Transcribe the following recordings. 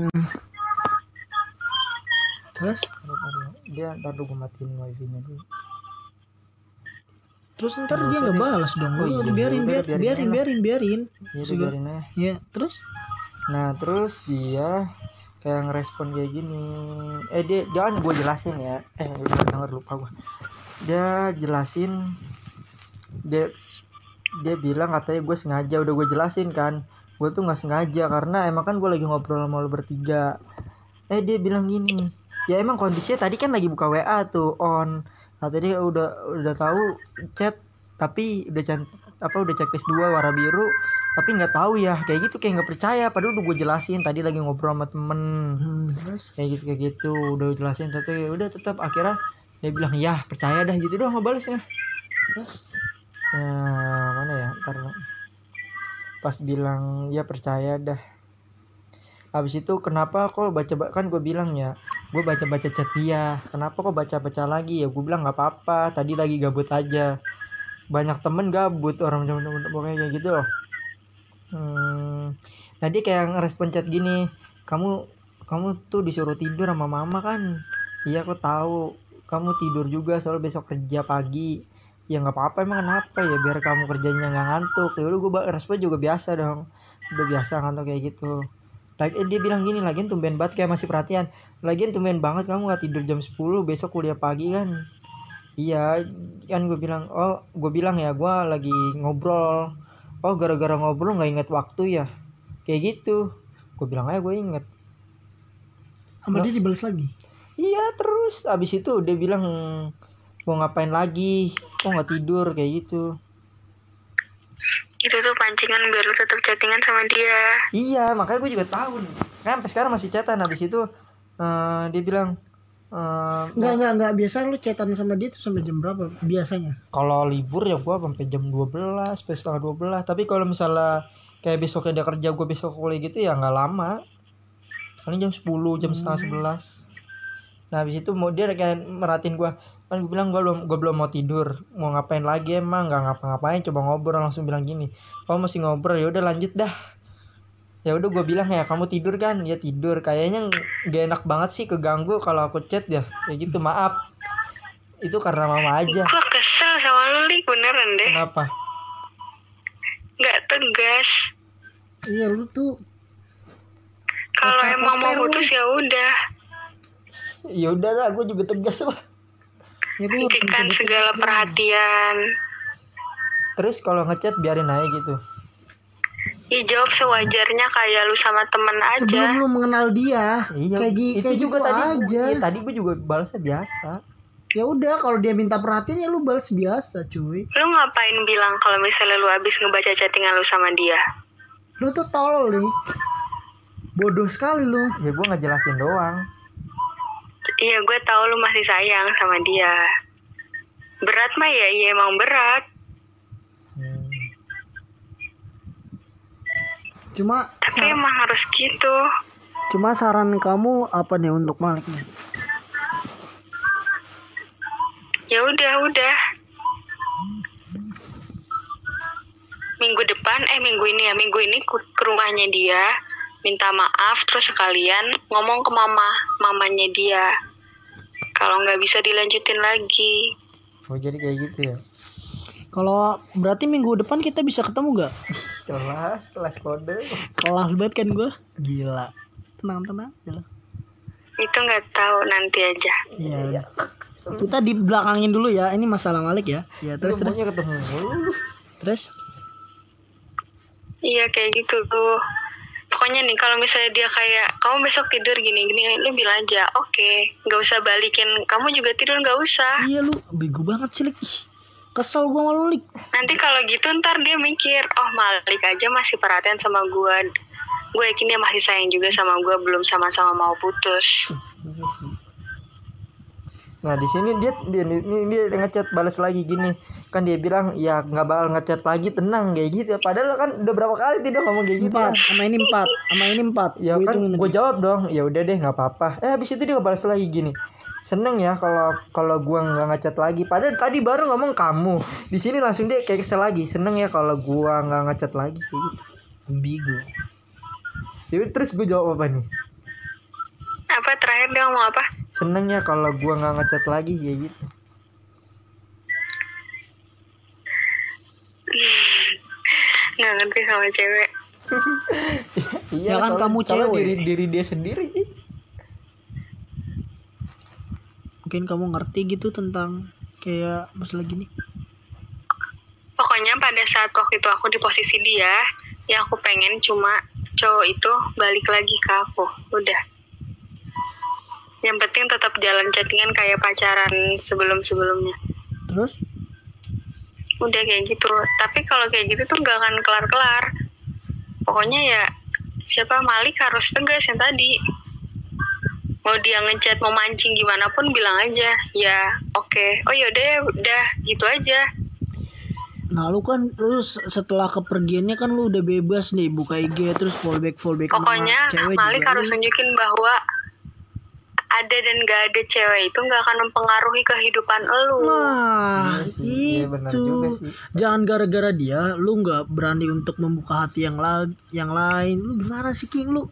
Hmm. Terus? Dia ntar dulu gue matiin wifi nya dulu Terus ntar dia nggak balas dong. Oh Udah, iya, biarin, biar, biarin biarin, biarin, biarin. ya biarin aja Ya, terus? nah terus dia kayak ngerespon kayak gini eh dia kan gue jelasin ya eh udah denger lupa gue dia jelasin dia dia bilang katanya gue sengaja udah gue jelasin kan gue tuh nggak sengaja karena emang kan gue lagi ngobrol sama lo bertiga. Eh dia bilang gini ya emang kondisinya tadi kan lagi buka WA tuh on. Kata dia udah udah tahu chat tapi udah can apa udah checklist dua warna biru tapi nggak tahu ya. Kayak gitu kayak nggak percaya padahal udah gue jelasin tadi lagi ngobrol sama temen. Hmm, terus? kayak gitu kayak gitu udah jelasin tapi ya udah tetap akhirnya dia bilang ya percaya dah gitu doang ngebalesnya Terus? nah mana ya ntar pas bilang ya percaya dah. Habis itu kenapa kok baca kan gue bilang ya gue baca baca chat dia. Kenapa kok baca baca lagi? Ya gue bilang nggak apa apa tadi lagi gabut aja. Banyak temen gabut orang temen pokoknya kayak gitu. Loh hmm, nah kayak ngerespon chat gini kamu kamu tuh disuruh tidur sama mama kan? Iya aku tahu. Kamu tidur juga soalnya besok kerja pagi ya nggak apa-apa emang kenapa ya? Biar kamu kerjanya nggak ngantuk. Ya udah gue respon juga biasa dong. Udah biasa ngantuk kayak gitu. Lagi eh, dia bilang gini lagian tumben banget kayak masih perhatian. Lagian tumben banget kamu nggak tidur jam 10 besok kuliah pagi kan? Iya kan gue bilang oh gue bilang ya gue lagi ngobrol. Oh gara-gara ngobrol nggak inget waktu ya? Kayak gitu. Gue bilang aja gue inget. Sama dia dibalas lagi. iya terus. Abis itu dia bilang mau ngapain lagi kok nggak tidur kayak gitu Itu tuh pancingan biar lu tetap chattingan sama dia. Iya, makanya gue juga tahu nih. Kan sampai sekarang masih chatan habis itu eh, dia bilang eh, Enggak, enggak, enggak. Biasa lu chatan sama dia tuh sampai jam berapa biasanya? kalau libur ya gue sampai jam 12, sampai setengah 12. Tapi kalau misalnya kayak besoknya dia kerja gue besok kuliah gitu ya nggak lama. Paling jam 10, jam setengah 11. Nah, habis itu mau dia kayak merhatiin gue kan gue bilang gue belum gue belum mau tidur. Mau ngapain lagi emang? Nggak ngapa-ngapain. Coba ngobrol. Langsung bilang gini kamu masih ngobrol? Ya udah lanjut dah. Ya udah gue bilang ya kamu tidur kan? Ya tidur. Kayaknya gak enak banget sih keganggu kalau aku chat ya. Kayak gitu maaf. Itu karena mama aja. Gua kesel sama lu, Lik. Beneran deh. kenapa? Nggak tegas. Iya, lu tuh. Kalau emang mau putus ya udah. ya udah lah gue juga tegas lah. ya Hentikan minta segala perhatian. terus kalau ngechat biarin aja gitu Ya jawab sewajarnya kayak lu sama temen aja. Sebelum lu mengenal dia, iya kayak, itu kayak juga gitu tadi aja. iya, tadi gue juga balasnya biasa Ya udah, kalau dia minta perhatian ya lu balas biasa, cuy. Lu ngapain bilang kalau misalnya lu habis ngebaca chattingan lu sama dia? Lu tuh tolol nih. Bodoh sekali lu. ya gue ngejelasin doang Iya gue tahu lu masih sayang sama dia. Berat mah ya, iya emang berat. Hmm. Cuma Tapi emang harus gitu. cuma saran kamu apa nih untuk Malik nih? Ya udah, udah. Minggu depan, eh minggu ini ya, minggu ini ke rumahnya dia, minta maaf, terus sekalian ngomong ke mama, mamanya dia. Kalau nggak bisa dilanjutin lagi. oh jadi kayak gitu ya Kalau berarti minggu depan kita bisa ketemu gak? kelas kelas kode Kelas banget kan gua. Gila. Tenang-tenang aja lah. Itu nggak tahu nanti aja. Iya. udah. Kita di belakangin dulu ya. Ini masalah Malik ya. Ya terus maunya ketemu Terus Iya kayak gitu tuh. Pokoknya nih kalau misalnya dia kayak kamu besok tidur gini gini, lu bilang aja, oke, nggak usah balikin. Kamu juga tidur nggak usah. iya lu bego banget sih Lik. Kesel gua sama lu Lik. Nanti kalau gitu ntar dia mikir, oh Malik aja masih perhatian sama gua. Gue yakin dia masih sayang juga sama gua, belum sama-sama mau putus. Nah di sini dia dia ini dia ngechat balas lagi gini kan dia bilang ya nggak bakal ngechat lagi tenang kayak gitu. Padahal kan udah berapa kali tidak ngomong kayak gitu Empat, sama ini empat, sama ini empat. ya Gua kan gue jawab dong ya udah deh nggak apa-apa. Eh habis itu dia balas lagi gini seneng ya kalau kalau gua nggak ngechat lagi. Padahal tadi baru ngomong kamu. Di sini langsung dia kayak kesel lagi seneng ya kalau gua nggak ngechat lagi kayak gitu. Ambigu. Jadi terus gue jawab apa nih? Dia ngomong apa? Seneng ya kalau gua nggak ngechat lagi kayak gitu nggak ngerti sama cewek. Iya Ya kan kamu cewek. diri diri dia sendiri. Mungkin kamu ngerti gitu tentang kayak masalah gini. pokoknya pada saat waktu itu aku di posisi dia yang aku pengen cuma cowok itu balik lagi ke aku. Udah. Yang penting tetap jalan chattingan kayak pacaran sebelum sebelumnya Terus udah kayak gitu. Tapi kalau kayak gitu tuh nggak akan kelar kelar pokoknya ya siapa Malik harus tegas yang tadi. Mau dia ngechat mau mancing gimana pun bilang aja ya oke. Oh yaudah ya udah gitu aja. Nah lu kan lu se- setelah kepergiannya kan lu udah bebas nih buka IG terus fallback fallback pokoknya cewek Malik juga. harus nunjukin bahwa ada dan gak ada cewek itu nggak akan mempengaruhi kehidupan elu Nah, Iya sih, iya benar itu. juga sih. Jangan gara-gara dia lu nggak berani untuk membuka hati yang lain, yang lain. Lu gimana sih King lu?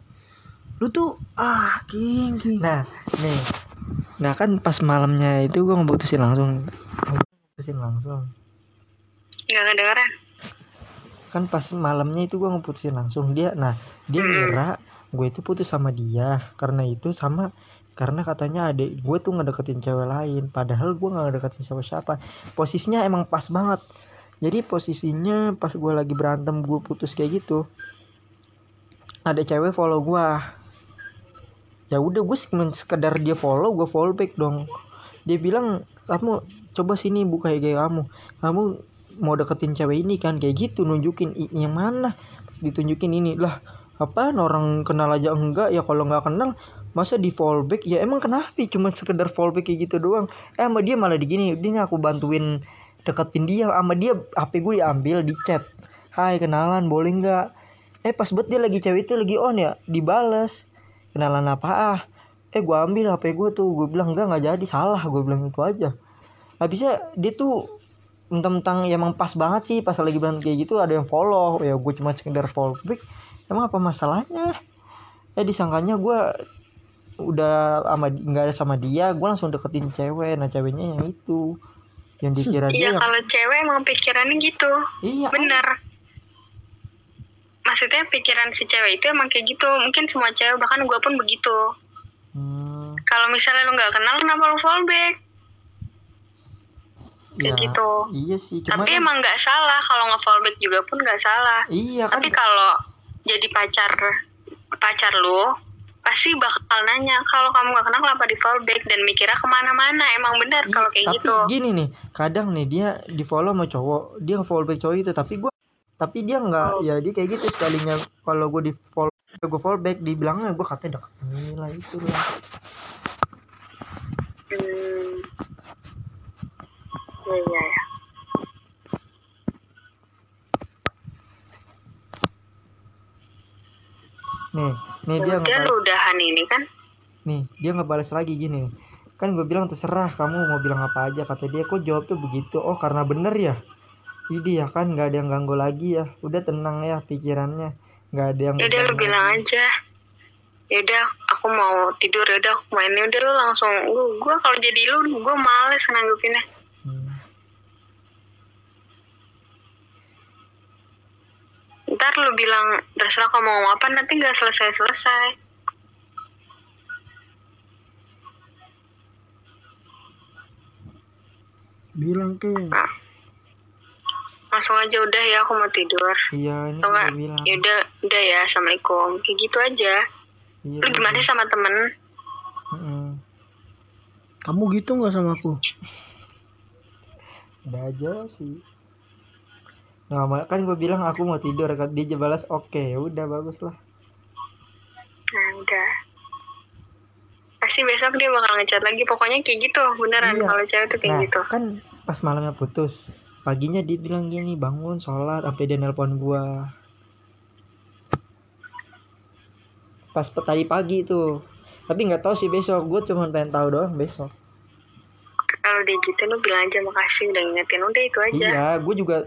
Lu tuh ah King, King. nah nih nah kan pas malamnya itu gua ngeputusin langsung ngeputusin langsung nggak kedengeran kan pas malamnya itu gua ngeputusin langsung dia nah dia ngira gue itu putus sama dia karena itu sama karena katanya adik gue tuh ngedeketin cewek lain padahal gue nggak ngedeketin siapa siapa. Posisinya emang pas banget. Jadi posisinya pas gue lagi berantem gue putus kayak gitu ada cewek follow gue. Ya udah gue sekedar dia follow gue follow back dong. Dia bilang kamu coba sini buka IG kamu. Kamu mau deketin cewek ini kan? Kayak gitu nunjukin yang mana? Ditunjukin ini lah apa orang kenal aja enggak? Ya kalau nggak kenal masa di fallback? Ya emang kenapa? Cuma sekedar fallback kayak gitu doang. Eh sama dia malah digini. Dia aku bantuin deketin dia. Sama dia HP gue diambil di chat hai kenalan boleh nggak? Eh pas buat dia lagi cewek itu lagi on ya? Dibales. Kenalan apa ah? Eh gue ambil HP gue tuh. Gue bilang enggak nggak jadi. Salah. Gue bilang itu aja. Habisnya dia tuh mentang-mentang ya emang pas banget sih pas lagi berantem kayak gitu ada yang follow. Ya gue cuma sekedar follow back emang apa masalahnya? Eh disangkanya gue udah sama nggak ada sama dia gue langsung deketin cewek. Nah ceweknya yang itu yang dikira iya dia yang kalau cewek emang pikirannya gitu. Iya. Bener. Maksudnya pikiran si cewek itu emang kayak gitu. Mungkin semua cewek bahkan gue pun begitu. Hmm, kalau misalnya lu nggak kenal kenapa lu fallback ya, Kayak gitu. iya sih cuma tapi kan- emang nggak salah. Kalau nge-fallback juga pun nggak salah. Iya kan tapi kalau jadi pacar pacar lu pasti bakal nanya kalau kamu nggak kenal kenapa di fallback dan mikirnya ke mana-mana. Emang benar Iya, kalau kayak tapi gitu. gini nih kadang nih dia di follow sama cowok dia follow back cowok itu tapi gua tapi dia nggak Oh. ya dia kayak gitu sekalinya. Kalau gue di follow gue follow back dibilangnya gue katanya deket ini lah itu lah. Hmm. ya ya ya nih nih dia udah lu ngebalas udahan ini kan? Nih dia ngebalas lagi gini. Kan gue bilang terserah kamu mau bilang apa aja kata dia. Kok jawabnya begitu? Oh karena bener ya? Ini ya kan? Nggak ada yang ganggu lagi ya. Udah tenang ya pikirannya. Nggak ada yang ya udah lu bilang lagi. aja. Ya udah aku mau tidur. Ya udah aku main. Ya udah lu langsung. Lu gua kalau jadi lu gua males nanggepinnya ntar lu bilang terserah kamu mau ngomong apa nanti nggak selesai selesai Bilang King. langsung aja udah ya aku mau tidur. Iya ini enggak bilang. Ya udah udah ya assalamualaikum. Kayak gitu aja. Iya, lu gimana sih sama temen. Kamu gitu nggak sama aku? udah aja sih nah kan gue bilang aku mau tidur kan? Dia balas oke ya udah bagus lah nah udah pasti besok dia bakal ngechat lagi. Pokoknya kayak gitu beneran. Iya. kalau cewek tuh kayak nah gitu. kan pas malamnya putus paginya dia bilang gini bangun sholat sampai dia nelpon gua. Pas tadi pagi tuh. Tapi nggak tahu sih besok gue cuma pengen tahu doang besok. Kalau dia gitu lu bilang aja makasih udah ngingetin. Udah itu aja. Iya gue juga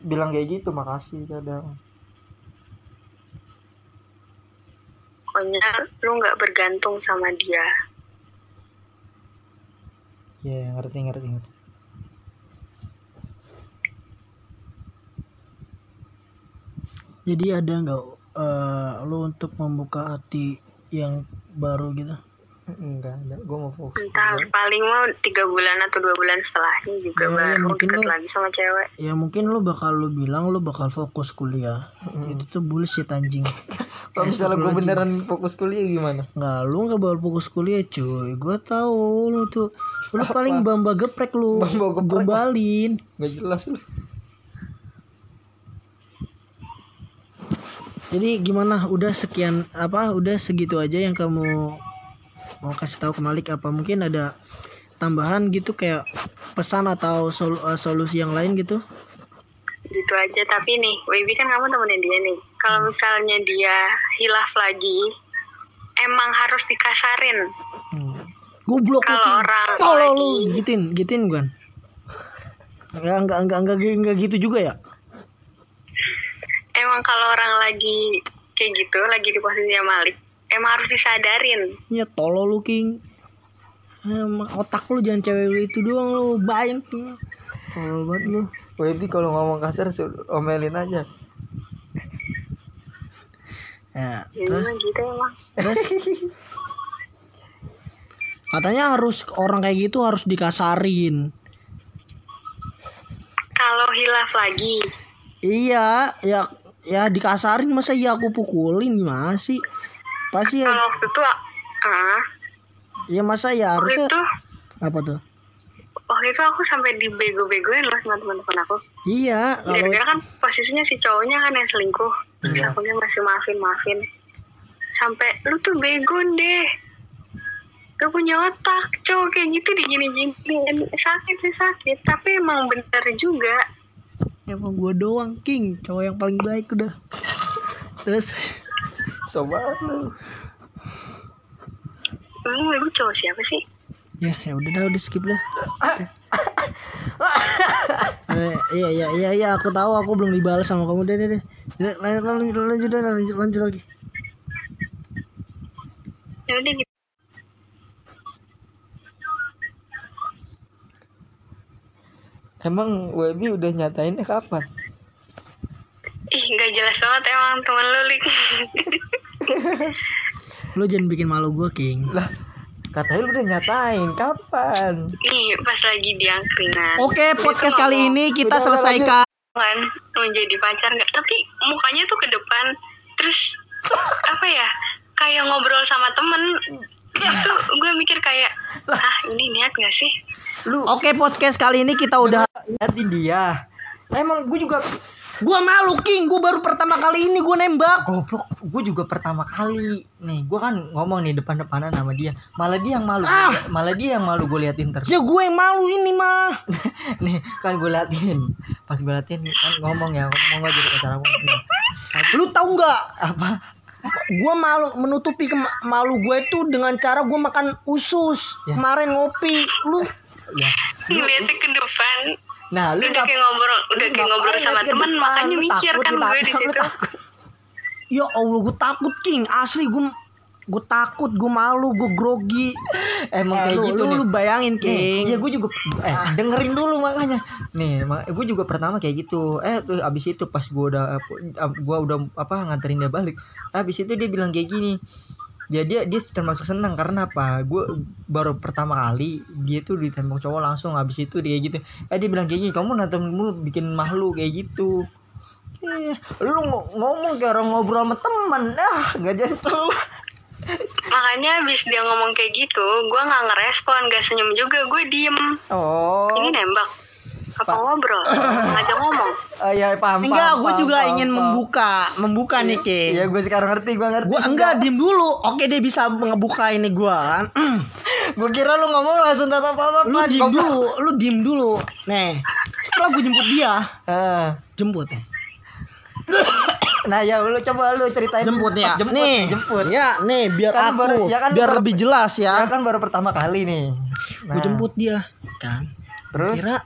bilang kayak gitu makasih kadang. Pokoknya lu nggak bergantung sama dia. Ya yeah, ngerti ngerti ngerti. Jadi ada nggak eh, uh, lo untuk membuka hati yang baru gitu? Enggak ada, gue mau fokus. Entah paling mau tiga bulan atau dua bulan setelahnya juga Ya, ya, baru mungkin deket lu- lagi sama cewek. Ya mungkin lu bakal lu bilang lu bakal fokus kuliah. Mm. Itu tuh bullshit anjing. Kalau misalnya gue beneran fokus kuliah gimana? Nggak, lu nggak bakal fokus kuliah cuy. Gue tahu lu tuh. Lu paling bamba geprek lu. Bamba geprek? Gombalin. Gak jelas lu. Jadi gimana? Udah sekian apa? Udah segitu aja yang kamu mau kasih tahu ke Malik apa mungkin ada tambahan gitu kayak pesan atau sol- eh, solusi yang lain gitu? Gitu aja. Tapi nih, Baby kan kamu temenin dia nih. Kalau Hmm. misalnya dia hilaf lagi, emang harus dikasarin. Hmm. Goblok. Kalau orang Tolol lu lagi- gituin, gituin bukan? Enggak, enggak, enggak, enggak, enggak gitu juga ya? Emang kalau orang lagi kayak gitu, lagi di posisinya Malik, emang harus disadarin. Ya tolol lu King. Emang otak lu jangan cewek lu itu doang lu banyak. Tolol banget lu. Wedi kalau ngomong kasar omelin aja. Ya, Ya terus, gitu emang. terus katanya harus orang kayak gitu harus dikasarin. Kalau hilaf lagi, Iya, ya ya dikasarin masa iya aku pukulin gimana sih? Pasti ya, kalau waktu itu, ah, ya masa ya harusnya itu, apa tuh? waktu itu aku sampai dibego-begoin loh sama teman-teman aku. Iya, kalau Gara-gara kan posisinya si cowoknya kan yang selingkuh. Terus Iya. aku masih maafin-maafin. Sampai lu tuh bego deh. Gak punya otak. Cowok kayak gitu digini-gini. Sakit sih sakit. Tapi emang bener juga. emang gua doang king, cowok yang paling baik udah. Terus Sobat lu. Lu ibu cowok siapa sih? ya ya udah dah udah skip dah. Eh, iya iya iya iya aku tahu aku belum dibalas sama kamu deh deh deh. Lanjut lanjut lanjut lanjut, lanjut, lanjut lagi. Ya udah gitu. Emang Webi udah nyatainnya kapan? Ih gak jelas banget emang temen lu Lik. Lu jangan bikin malu gua king. Lah, katanya lu udah nyatain kapan? Nih pas lagi di angkringan. Oke tuh podcast kali ini kita Udah, selesaikan. kan menjadi pacar nggak tapi mukanya tuh ke depan terus apa ya kayak ngobrol sama temen itu gue mikir kayak ah ini niat gak sih Lu Oke podcast kali ini kita udah. liatin dia. Emang gue juga Gua malu king, gua baru pertama kali ini gua nembak. goblok. Gue juga pertama kali nih. Gue kan ngomong nih depan-depanan sama dia. Malah dia yang malu. Ah! Malah dia yang malu gue liatin terus. Ya gue yang malu ini mah. nih kan gue liatin. Pas gue liatin kan ngomong ya ngomong gak jadi pacar aku. Nih. Lu tahu nggak? Apa? Gua malu menutupi malu gue tuh dengan cara gua makan usus. Ya. Kemarin ngopi. Lu Ya. ngeliatnya ke depan Nah, lu udah kayak ngobrol udah kayak ngobrol sama depan? makanya mikir kan gue di situ ya Allah gue takut king. Asli gue gue takut, gue malu, gue grogi. Emang Eh, kayak lu, gitu lu, nih. lu bayangin Nih, king. Iya gue juga eh dengerin dulu makanya. Nih, gue juga pertama kayak gitu. Eh tuh abis itu pas gue udah gua udah apa nganterin dia balik. Abis itu dia bilang kayak gini. Ya dia dia termasuk senang karena apa? Gue baru pertama kali dia tuh ditembak cowok langsung habis itu dia kayak gitu. Eh dia bilang kayak gini, kamu nonton mulu bikin malu kayak gitu. Eh, lu ng- ngomong kayak orang ngobrol sama teman. Ah, nggak jadi tuh. makanya abis dia ngomong kayak gitu gue nggak ngerespon gak senyum juga gue diem Oh. ini nembak apa ngobrol ngajak ngomong Oh iya paham. Enggak, paham, gue paham, juga paham, ingin paham. membuka, membuka nih king. Iya gue sekarang ngerti gue ngerti. Gua enggak diem dulu. Oke dia bisa ngebuka ini gua kan. Gue kira lu ngomong langsung tatap apa lu diem dulu, lu diem dulu. Nih, setelah gue jemput dia, Eh, jemput ya. nah ya lu coba lu ceritain. Jemput ya. Jemput, nih, jemput. Ya, nih biar Kan aku, baru- ya kan biar baru- lebih jelas ya. Ya kan baru pertama kali nih. Gue jemput dia, kan. Terus? Kira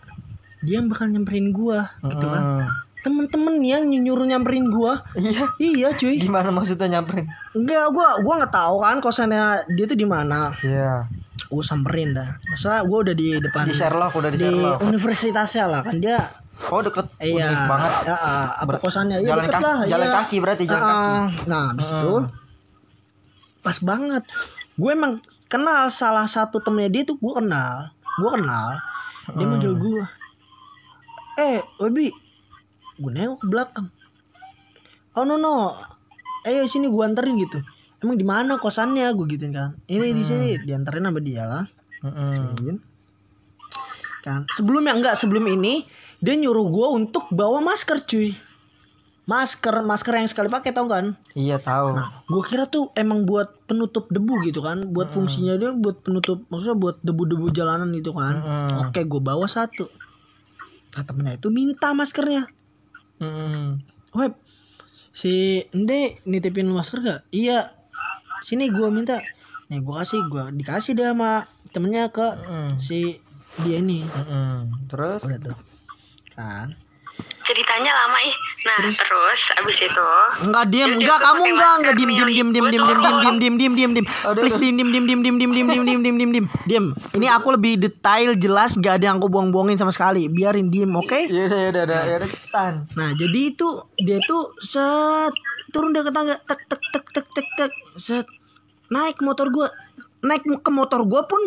dia bakal nyamperin gua, gitu kan. Hmm. Temen-temen yang nyuruh nyamperin gua. Iya. Iya, cuy. Gimana maksudnya nyamperin? Enggak, gua gua nggak tahu kan kosannya dia tuh di mana. Iya. gue samperin dah masa gue udah di depan Di Sherlock udah di, di Sherlock. universitasnya lah kan dia Oh deket iya Unik banget. ya, ah, apa kosannya ya jalan deket kaki- lah jalan iya. kaki berarti, jalan Ah, kaki. nah habis Mm. itu pas banget gue emang kenal salah satu temennya dia tuh gue kenal gue kenal dia Mm. manggil gue eh Webi gue nengok ke belakang oh no no ayo sini gue anterin gitu emang di mana kosannya gue gituin kan ini di Mm. sini dianterin sama dia kan Mm-mm. Iya. kan sebelumnya enggak sebelum ini dia nyuruh gue untuk bawa masker cuy masker masker yang sekali pakai tau kan Iya tahu. nah gue kira tuh emang buat penutup debu gitu kan buat Hmm. fungsinya dia buat penutup maksudnya buat debu-debu jalanan gitu kan Hmm. oke gue bawa satu nah temennya itu minta maskernya Mm-mm. web si Ende nitipin masker gak iya sini gue minta nih gue kasih gue dikasih dia sama temennya ke Mm-mm. si dia ini Mm-mm. Terus? udah tuh kan ceritanya lama ih nah terus, abis itu enggak diem enggak kamu enggak enggak diem diem diem diem diem tuh- diem diem diem diem diem diem diem please diem diem diem diem diem diem diem diem diem diem diem diem diem ini aku lebih detail jelas gak ada yang aku buang-buangin sama sekali biarin diem oke Iya udah udah udah ya udah cepetan. nah jadi itu dia tuh set turun dari ke tangga tek tek tek tek tek tek set naik motor gua naik ke motor gua pun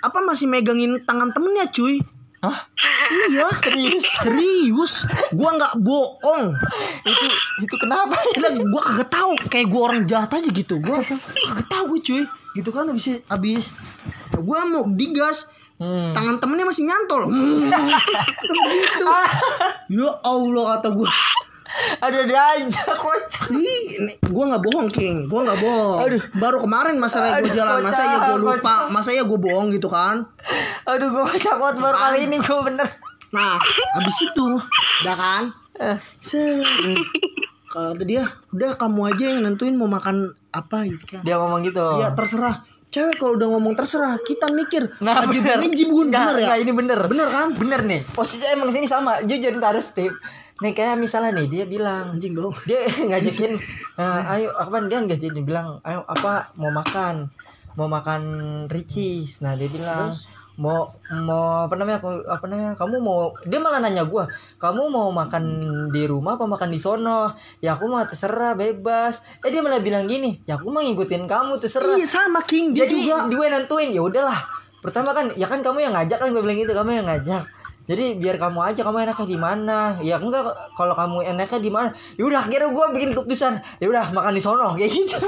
apa masih megangin tangan temennya cuy Hah? iya serius. Serius? Gua nggak bohong. Itu itu kenapa? Gila, gue kagak tahu. Kayak gue orang jahat aja gitu. Gue kagak tahu cuy. Gitu kan abis abis gue mau digas. Hmm. tangan temennya masih nyantol. Hmm. begitu. Ya allah kata gue Ada ada aja kocak. Ih, gue nggak bohong king, gue nggak bohong. Aduh. Baru kemarin masalah gue Aduh, jalan, masa ya gue lupa, masa ya gue bohong gitu kan. Aduh gue kocak banget baru kali ini gue bener. Nah, abis itu, udah kan, Eh, set, kata dia, udah kamu aja yang nentuin mau makan apa gitu kan. Dia ngomong gitu. Iya terserah. Cewek kalau udah ngomong terserah, kita mikir. Nah, Nah, bener. jibun bener ya. nggak, ini bener. Bener kan? Bener nih. Posisinya emang sini sama. Jujur ntar harus tip. Nih kayak misalnya nih dia bilang Anjing dong. dia ngajakin eh, ayo apa dia ngajakin dia bilang ayo apa mau makan mau makan ricis nah dia bilang mau mau apa namanya aku- apa namanya kamu mau dia malah nanya gua kamu mau makan di rumah apa makan di sono? Ya aku mah terserah bebas. Eh dia malah bilang gini ya aku mah ngikutin kamu terserah. Iya sama King dia jadi juga. gue nentuin ya udahlah. Pertama kan ya kan kamu yang ngajak kan gue bilang gitu kamu yang ngajak jadi biar kamu aja kamu enaknya di mana? Ya enggak kalau kamu enaknya di mana? Ya udah akhirnya gue bikin keputusan ya udah makan di sono kayak gitu.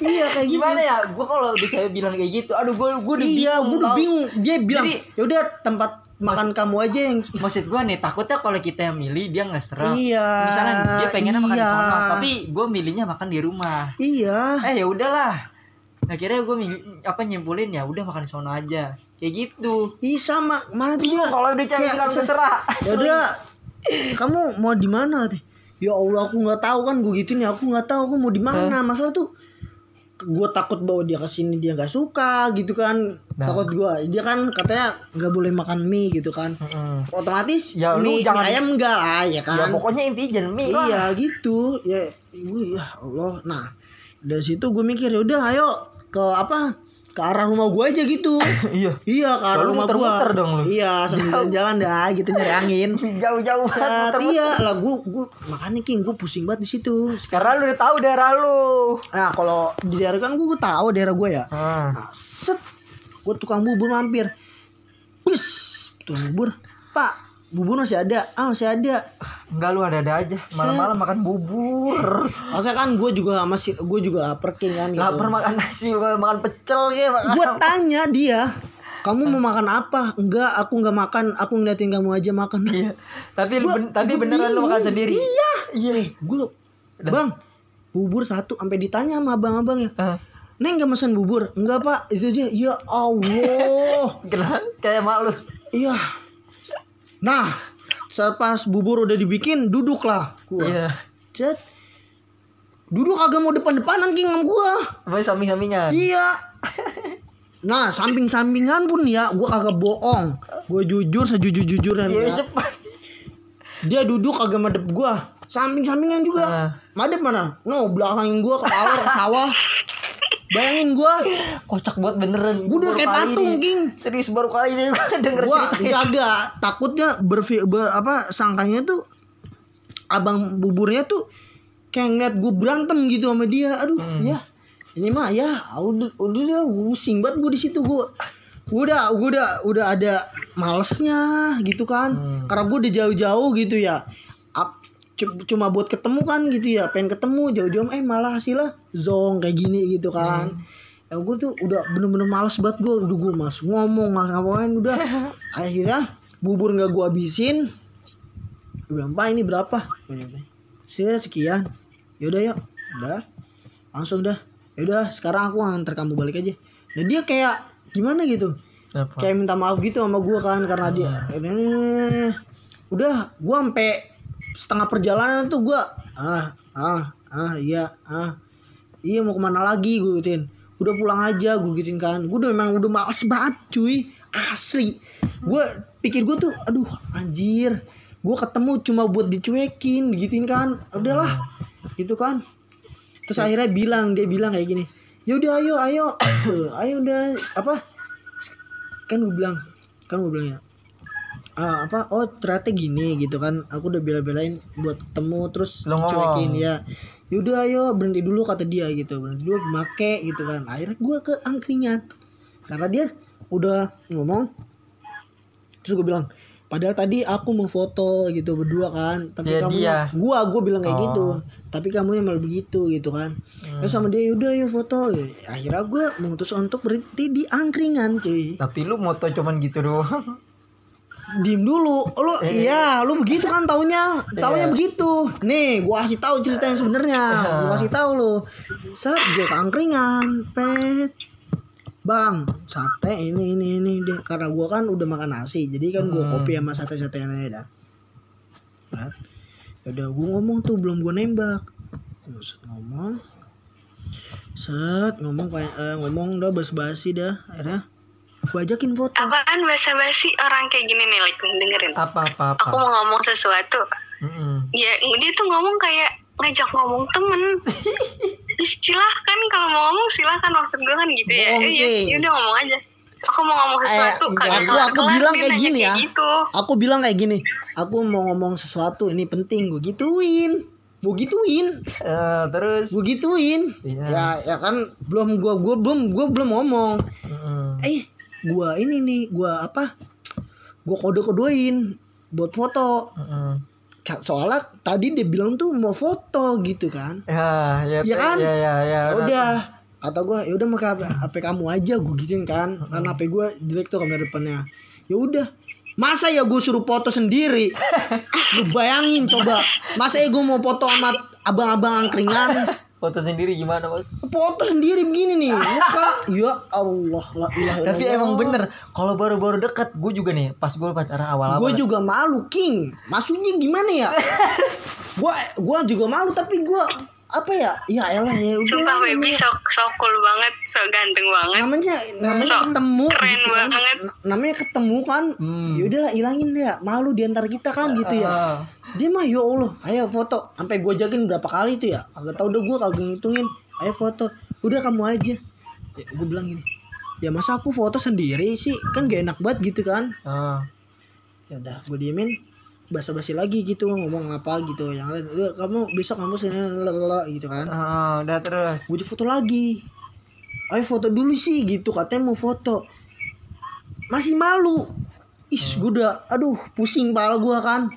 Iya kayak gimana ya? Gue kalau udah cewek bilang kayak gitu aduh gue gue udah Iya, bingung gue udah bingung. Dia bilang, ya udah tempat makan kamu aja yang maksud gue nih takutnya kalau kita yang milih dia nggak serah Iya, misalnya dia pengennya makan di iya. sono tapi gue milihnya makan di rumah. Iya. eh ya udahlah akhirnya gue apa nyimpulin ya udah makan di sono aja kayak gitu Iya sama, mana tuh dia? kalau udah cewek Kayak bilang se- terserah. Ya udah, kamu mau di mana teh? Ya Allah aku nggak tahu kan gue gituin ya aku nggak tahu aku mau di mana. Masalah tuh gue takut bawa dia ke sini dia nggak suka gitu kan. Nah. Takut gue dia kan katanya nggak boleh makan mie gitu kan. Mm-mm. Otomatis Ya, lu mie, jangan- mie ayam enggak lah ya kan. Ya pokoknya intinya jangan mie lah. Iya gitu ya gue ya Allah nah dari situ gue mikir ya udah ayo ke apa? Ke arah rumah gue aja gitu. Iya. iya ke arah Lalu rumah gue dong lu. iya sambil jalan dah gitu nyari angin. Jauh-jauh Set, banget. iya. Lah gue gue makanya king gue pusing banget di situ. Karena lu udah tahu daerah lu. nah kalau di daerah kan gue tahu daerah gue ya. Ah. nah set. Gue tukang bubur mampir. Bus tukang bubur. Pak bubur masih ada ah masih ada Enggak lu ada-ada aja. Malam-malam makan bubur. maksudnya kan gue juga masih gue juga lapar king kan gitu Lapar makan nasi, makan pecel ya. Makan. gue tanya dia kamu mau makan apa enggak aku nggak makan aku ngeliatin kamu aja makan Iya. Tapi Gua- ben- tapi gua beneran lu makan sendiri. iya Iya. gue Udah. bang bubur satu sampai ditanya sama abang-abang ya Ah. neng nggak pesan bubur enggak pak itu dia ya allah Kenapa? Kayak malu. iya nah pas bubur udah dibikin duduklah gua Iya. Cet. duduk agak mau depan-depanan king sama gua Mau samping-sampingan. Iya. Nah, samping-sampingan pun ya, gua kagak bohong. Gue jujur sejujur-jujurnya. Iya, ya. cepat. Dia duduk kagak madep gua. Samping-sampingan juga. Ah. Madep mana? No, belakangin gua ke sawah. bayangin gue kocak banget beneran. Gue udah kayak patung king serius baru kali ini gue denger ceritanya. agak takutnya berfi ber, apa sangkanya tuh abang buburnya tuh kayak ngeliat gue berantem gitu sama dia. Aduh Hmm. ya. Ini mah ya udah udah pusing banget gue di situ. Gue gue udah gue udah udah ada malesnya gitu kan. Hmm. karena gue udah jauh-jauh gitu ya cuma buat ketemu kan gitu ya pengen ketemu jauh-jauh eh malah hasilnya zong kayak gini gitu kan. Ya gue tuh udah bener-bener males banget gue udah gue mas ngomong mas ngapain udah. Akhirnya bubur nggak gue habisin. Gue bilang pak ini berapa? Sih sekian. Yaudah yuk. Udah. Langsung dah. Yaudah sekarang aku nganter kamu balik aja. Dan dia kayak gimana gitu? Apa? kayak minta maaf gitu sama gue kan karena dia eh, udah gue sampai setengah perjalanan tuh gue ah ah ah iya ah iya mau ke mana lagi? Gue gituin. Udah pulang aja gue gituin kan. Gue udah memang udah males banget cuy. Asli. Gue pikir gue tuh aduh anjir. Gue ketemu cuma buat dicuekin gituin kan. Udahlah gitu kan. Terus akhirnya bilang dia bilang kayak gini yaudah ayo ayo. Ayo udah apa? Kan gue bilang kan gue bilang ya ah, apa? Oh ternyata gini gitu kan. Aku udah bela-belain buat ketemu terus Lo dicuekin ya. Yaudah ayo berhenti dulu kata dia gitu. Berhenti dulu make gitu kan. Akhirnya gue ke angkringan. Karena dia udah ngomong terus gue bilang padahal tadi aku mau foto gitu berdua kan. Tapi Dia- kamu dia. gua gua bilang kayak Oh. gitu. Tapi kamu yang malah begitu gitu kan. Hmm. Terus sama dia udah yuk foto akhirnya gue memutuskan untuk berhenti di angkringan cuy. Tapi lu moto cuman gitu doang diem dulu. Lu Eh. iya lu begitu kan taunya. Taunya Iya. begitu. Nih gua kasih tahu cerita yang sebenarnya. Gua kasih tahu lu. Saat gue ke angkringan pet. Bang sate ini ini ini deh karena gua kan udah makan nasi jadi kan gua Hmm. kopi sama sate sate aja dah. Set. udah gua ngomong tuh belum gua nembak. Set, ngomong. Set ngomong kayak eh, ngomong udah basa-basi dah akhirnya gua ajakin foto Apaan basa-basi orang kayak gini nih, like dengerin. apa apa apa Aku mau ngomong sesuatu. Mm-mm. Ya, dia tuh ngomong kayak ngajak ngomong temen. Silahkan kalau mau ngomong silahkan maksud gue kan gitu ya. Bohong, Eh, ya, King. ya udah ngomong aja. Aku mau ngomong sesuatu Eh, kagak aku- kelar aku bilang dia kayak gini ya. Gitu. aku bilang kayak gini aku mau ngomong sesuatu ini penting gue gituin gue gituin Eh, terus gue gituin Iya. ya ya kan belum gue gue belum gue belum ngomong Mm-mm. eh gue ini nih gue apa gue kode kodein buat foto. Mm-mm. Ka- soalnya tadi dia bilang tuh mau foto gitu kan. Ya ya Iya kan? ya ya ya Ya udah. Kata gue ya udah pakai HP, HP kamu aja gue gituin kan. Kan HP gue jelek tuh kamera depannya. Ya udah. Masa ya gue suruh foto sendiri? Lu bayangin coba. Masa ya gue mau foto sama abang-abang angkringan foto sendiri gimana bos foto sendiri begini nih. Muka. Ya Allah la ilaha tapi emang bener. Kalau baru-baru deket gue juga nih pas gue pacaran awal-awal gue juga malu king. Maksudnya gimana ya? Gue gue juga malu tapi gue apa ya? Ya elah ya udah Sumpah lah, baby namanya- so, so cool banget, so ganteng banget. namanya namanya So, ketemu keren gitu kan. banget. Na- namanya ketemu kan. Hmm. ya udahlah ilangin deh malu di antara kita kan gitu ya. Ah. Dia mah ya Allah ayo foto. Sampai gue jagain berapa kali tuh ya. Agak tau udah gue kagak ngitungin. Ayo foto. Udah kamu aja. Ya, gue bilang gini ya masa aku foto sendiri sih? Kan gak enak banget gitu kan. Ah. ya udah gue diemin. Basa-basi lagi gitu ngomong apa gitu. Yang lain udah kamu besok kamu sini lalala," gitu kan. Ah, udah terus. Gue foto lagi. Ayo foto dulu sih gitu katanya mau foto. Masih malu. Is gue udah aduh pusing pala gue kan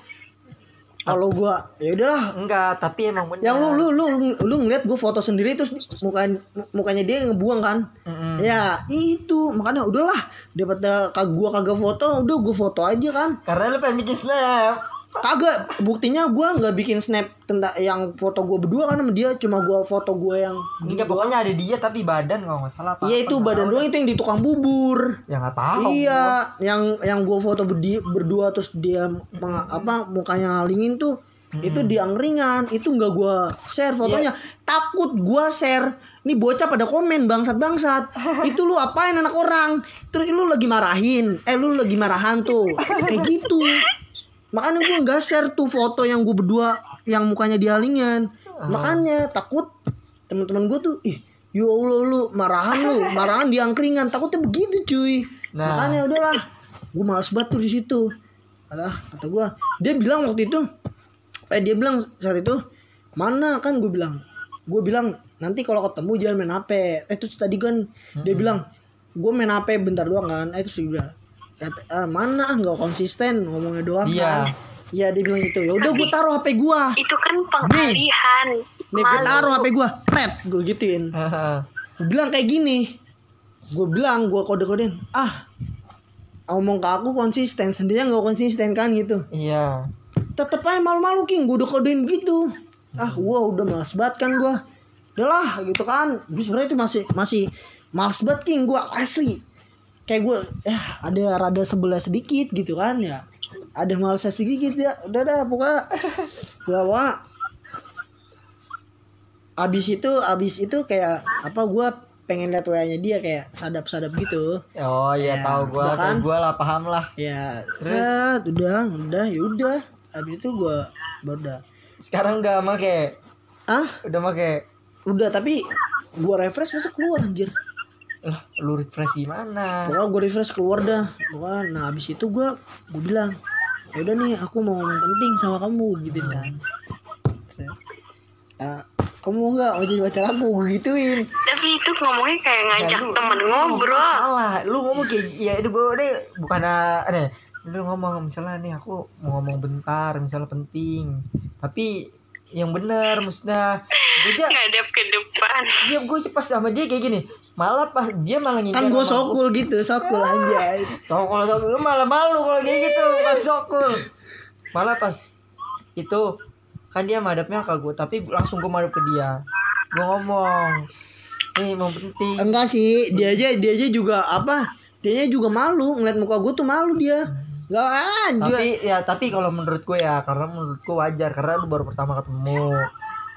kalau gue ya udahlah. Enggak tapi emang bener yang lu lu lu lu ngeliat gue foto sendiri terus mukanya mukanya dia ngebuang kan? Mm-mm. ya itu. Makanya udahlah. Daripada kag gua kagak foto udah gue foto aja kan? Karena lu pengen bikin snap kagak buktinya gua nggak bikin snap tentang yang foto gua berdua kan sama dia cuma gua foto gua yang enggak pokoknya ada dia tapi badan kalau nggak salah apa iya itu badan doang itu yang di tukang bubur. Ya nggak tahu iya yang yang gua foto berdi, berdua terus dia meng- apa mukanya ngalingin tuh itu di angkringan itu nggak gua share fotonya. Takut gua share nih bocah pada komen bangsat bangsat itu lu apain anak orang? Terus lu lagi marahin eh lu lagi marahan tuh. Kayak gitu makanya gua nggak share tuh foto yang gua berdua yang mukanya dialingin makanya takut teman-teman gua tuh ih Ya Allah lu marahan lu, marahan di angkringan. Takutnya begitu cuy. Nah. Makanya udahlah. Gue males banget tuh di situ. Alah, kata gue. Dia bilang waktu itu. Eh dia bilang saat itu. Mana kan gue bilang. Gue bilang nanti kalau ketemu jangan main HP. Eh terus tadi kan dia Mm-mm. bilang. Gue main HP bentar doang kan. Eh terus dia bilang. Kata, ah, mana nggak konsisten ngomongnya doang Iya. kan. Iya dia bilang gitu. Ya udah gue taruh HP gue. Itu kan pengalihan. Nih gue Malu. taruh HP gue. Tet gue gituin. Gue bilang kayak gini. Gue bilang gue kode-kodein. Ah ngomong ke aku konsisten sendirinya nggak konsisten kan gitu iya tetep aja malu-malu king gue udah kodein gitu ah gua udah males banget kan gua udahlah gitu kan gue sebenarnya itu masih masih males banget king gua asli kayak gue eh ada rada sebelah sedikit gitu kan ya. Ada malesnya sedikit ya. Udah dah pokoknya gua wah abis itu abis itu kayak apa gua pengen lihat WA-nya dia kayak sadap-sadap gitu. Oh iya Ya, tahu gua udah kan? gua lah paham lah. Ya Terus? set udah udah ya udah. Abis itu gua baru dah. Sekarang udah make? Ah udah make? Udah tapi gua refresh masa keluar anjir lah lu refresh gimana pokoknya gua refresh keluar dah. Pokoknya nah abis itu gua gua bilang ya udah nih aku mau ngomong penting sama kamu gitu kan. Ah, kamu mau nggak? Mau jadi pacar aku? Gua gituin. Tapi itu ngomongnya kayak ngajak Ya, lu- temen lu ngobrol. salah. Lu ngomong kayak ya itu gue deh bukan aneh lu ngomong misalnya nih aku mau ngomong bentar misalnya penting. Tapi yang benar maksudnya gue aja Ngadap ke depan. dia gue aja pas sama dia kayak gini malah pas dia malah ngincar kan sama sokul gitu sokul aja Kalau kalau sokul lu malah malu kalau kayak gitu pas sokul. Malah pas itu kan dia madapnya ke gue tapi langsung gue madap ke dia. Gue ngomong, nih mau penting. enggak sih dia aja dia aja juga apa dia juga malu ngeliat muka gua tuh malu dia nggak ah dia Tapi ya tapi kalau menurut gue ya karena menurut gue wajar karena lu baru pertama ketemu.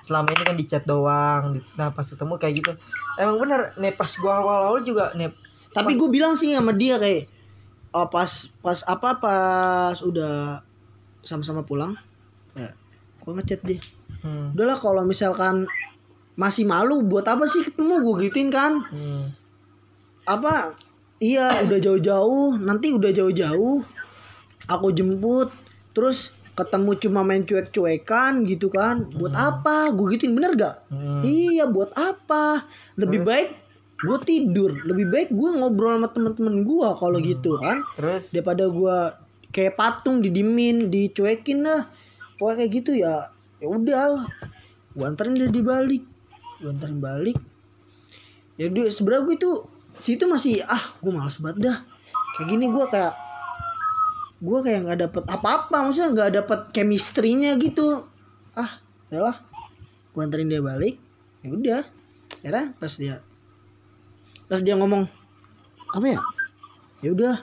Selama ini kan di chat doang. Di- Nah pas ketemu kayak gitu. Emang bener nih pas gue awal-awal juga nih Tapi gue bilang sih sama dia kayak oh, pas pas apa pas udah sama-sama pulang, ya, gue ngechat dia. hmm, Udahlah kalau misalkan masih malu buat apa sih ketemu gue gituin kan? hmm, Apa? Iya udah jauh-jauh, nanti udah jauh-jauh, aku jemput, terus ketemu cuma main cuek-cuekan gitu kan? Buat apa? Gue gituin bener gak? hmm. Iya buat apa? Lebih baik gue tidur, lebih baik gue ngobrol sama teman-teman gue kalau gitu kan. Terus? Daripada gua kayak patung didimin dicuekin lah. Pokoknya kayak gitu ya ya udah. Gua anterin dia di balik. Gua anterin balik. Ya dia sebenarnya gue itu situ masih ah gua males banget dah. Kayak gini gua kayak gua kayak nggak dapet apa-apa maksudnya nggak dapet chemistry-nya gitu. Ah udahlah. Gua anterin dia balik. Ya udah. Ya pas dia pas dia ngomong apa ya? Ya udah.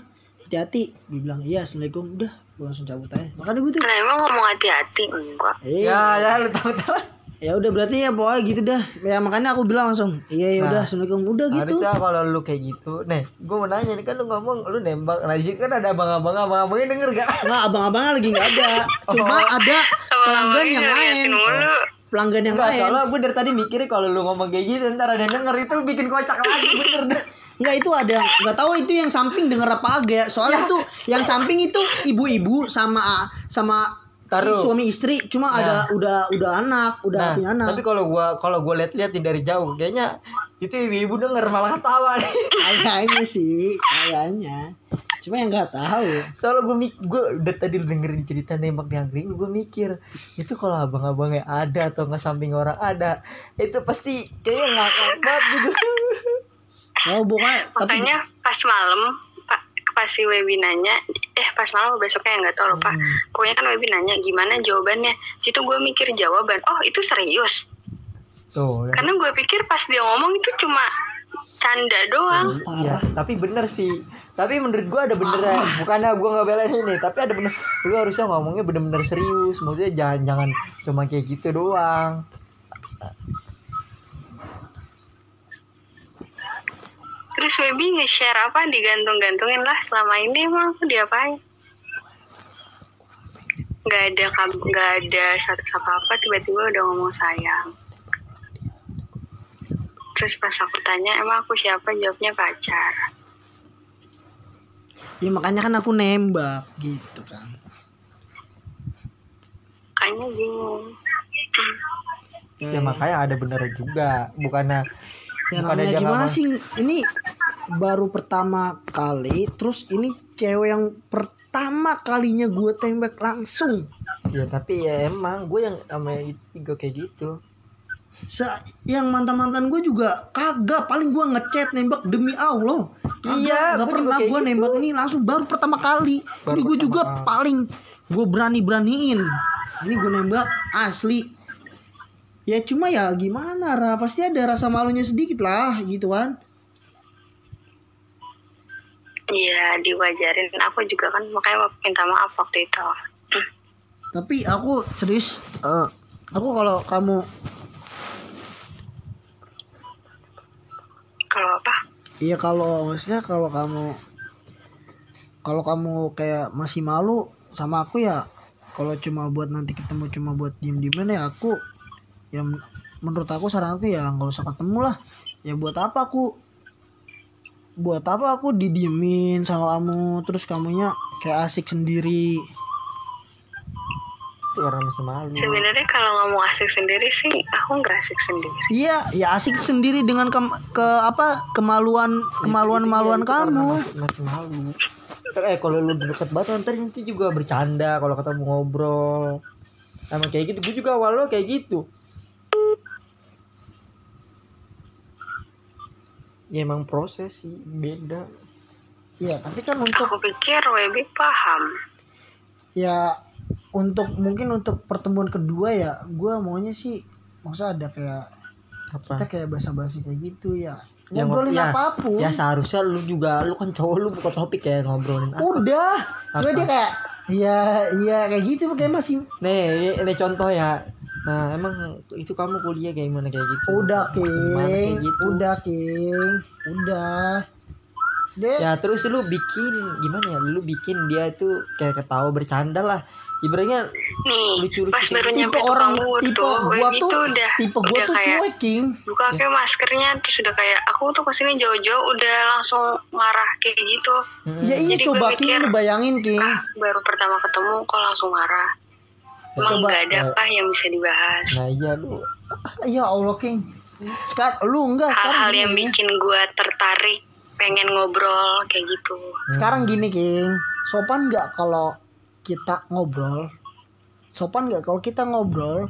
Hati-hati. Dia bilang iya assalamualaikum. Udah gue langsung cabut aja. Makanya gue tuh Nah emang ngomong hati-hati? Enggak. eh, ya ya lu tahu tahu. Ya udah berarti ya pokoknya gitu dah. Ya makanya aku bilang langsung iya ya udah Nah, assalamualaikum. Udah gitu. Harusnya kalau lu kayak gitu, nih, gue mau nanya nih kan lu ngomong lu nembak, nah di sini kan ada abang-abang, abang-abangnya denger gak? nggak abang-abang lagi nggak ada. Cuma Oh. ada pelanggan yang lain. pelanggan yang Enggak, lain. soalnya gue dari tadi mikirnya kalau lu ngomong kayak gitu ntar ada yang denger itu bikin kocak lagi bener dah. nggak itu ada. Nggak tahu itu yang samping denger apa agak. Soalnya itu yang samping itu ibu-ibu sama sama Taruh. suami istri cuma Nah. ada udah udah anak udah Nah, punya anak tapi kalau gua kalau gua lihat-lihat dari jauh, kayaknya itu ibu-ibu denger malah ketawa nih. kayaknya sih kayaknya cuma yang nggak tahu Soalnya gue mik, gue udah tadi dengerin cerita nembak di angkring, gue mikir itu kalau abang-abangnya ada atau nggak samping orang ada, itu pasti kayaknya ngakak banget gitu. oh tapi Makanya pas malam pas si Webi nanya, eh pas malam besoknya nggak tahu lupa. Hmm. Pokoknya kan Webi nanya gimana jawabannya. Situ gue mikir jawaban. Oh itu serius. Tuh. Karena gue pikir pas dia ngomong itu cuma canda doang. Iya, tapi bener sih. Tapi menurut gua ada benernya. Bukannya gua nggak belain ini, tapi ada bener. Lu harusnya ngomongnya bener-bener serius. Maksudnya jangan jangan cuma kayak gitu doang. Terus Webi nge-share apa digantung-gantungin lah selama ini emang aku diapain? Gak ada nggak ada status apa apa tiba-tiba udah ngomong sayang. terus pas aku tanya emang aku siapa jawabnya pacar Ya makanya kan aku nembak gitu kan. kayaknya bingung ya makanya ada bener juga bukannya Ya namanya gimana nggak sih? Ini baru pertama kali terus ini cewek yang pertama kalinya gue tembak langsung. Ya tapi ya emang gue yang sama juga kayak gitu. Sa yang mantan mantan gue juga kagak. Paling gue ngechat nembak demi allah. Kagak, Iya, gua pernah gue gitu. nembak. Ini langsung baru pertama kali. Baru ini gue juga kali. paling gue berani beraniin ini gue nembak asli ya cuma ya gimana Ra? Pasti ada rasa malunya sedikit lah gitu kan. Iya diwajarin. Aku juga kan makanya minta maaf waktu itu. Tapi aku serius eh, aku kalau kamu kalau apa? Iya kalau maksudnya kalau kamu kalau kamu kayak masih malu sama aku ya kalau cuma buat nanti ketemu cuma buat diem dieman ya aku ya men- menurut aku saran aku ya nggak usah ketemu lah. Ya buat apa aku? Buat apa aku didiemin sama kamu terus kamunya kayak asik sendiri? Itu karena masih malu. Sebenarnya kalau ngomong asik sendiri sih aku nggak asik sendiri. Iya ya asik sendiri dengan ke, ke apa kemaluan kemaluan kemaluan Itu karena kamu. masih, masih malu. Eh kalau lu deket banget ntar nanti juga bercanda kalau ketemu ngobrol. Sama kayak gitu gue juga awal lo kayak gitu ya emang proses sih beda. Iya tapi kan untuk aku pikir Webi paham. Ya untuk mungkin untuk pertemuan kedua ya gua maunya sih maksudnya ada kayak kita apa kayak basa-basi kayak gitu ya. Ya, ngobrolin ya, apa pun. Ya seharusnya lu juga lu kan cowok lu buka topik kayak ngobrolin apa? Udah. Cuma Apa? dia kayak iya iya kayak gitu kayak masih nih ini contoh ya nah emang itu kamu kuliah kayak gimana? Kayak gitu? Udah Gimana kayak king. gitu? Udah king. Udah. Deh. Ya terus lu bikin gimana ya? Lu bikin dia tuh kayak ketawa bercanda lah. Ibaratnya nih Lucu-lucu pas kayak baru tipe nyampe orang tipe tuh gua tuh tuh udah tipe gua udah tuh kayak cuek king. buka kayak maskernya terus udah kayak aku tuh ke sini jauh-jauh udah langsung marah kayak gitu. Mm, ya iya Jadi coba king mikir, lu bayangin king. Ah baru pertama ketemu kok langsung marah Ya, emang coba, nggak ada ya. apa yang bisa dibahas nah iya lu ya allah king sekarang lu enggak sekarang hal-hal yang gini. bikin gua tertarik pengen ngobrol kayak gitu Sekarang gini, King. Sopan nggak kalau kita ngobrol? Sopan nggak kalau kita ngobrol?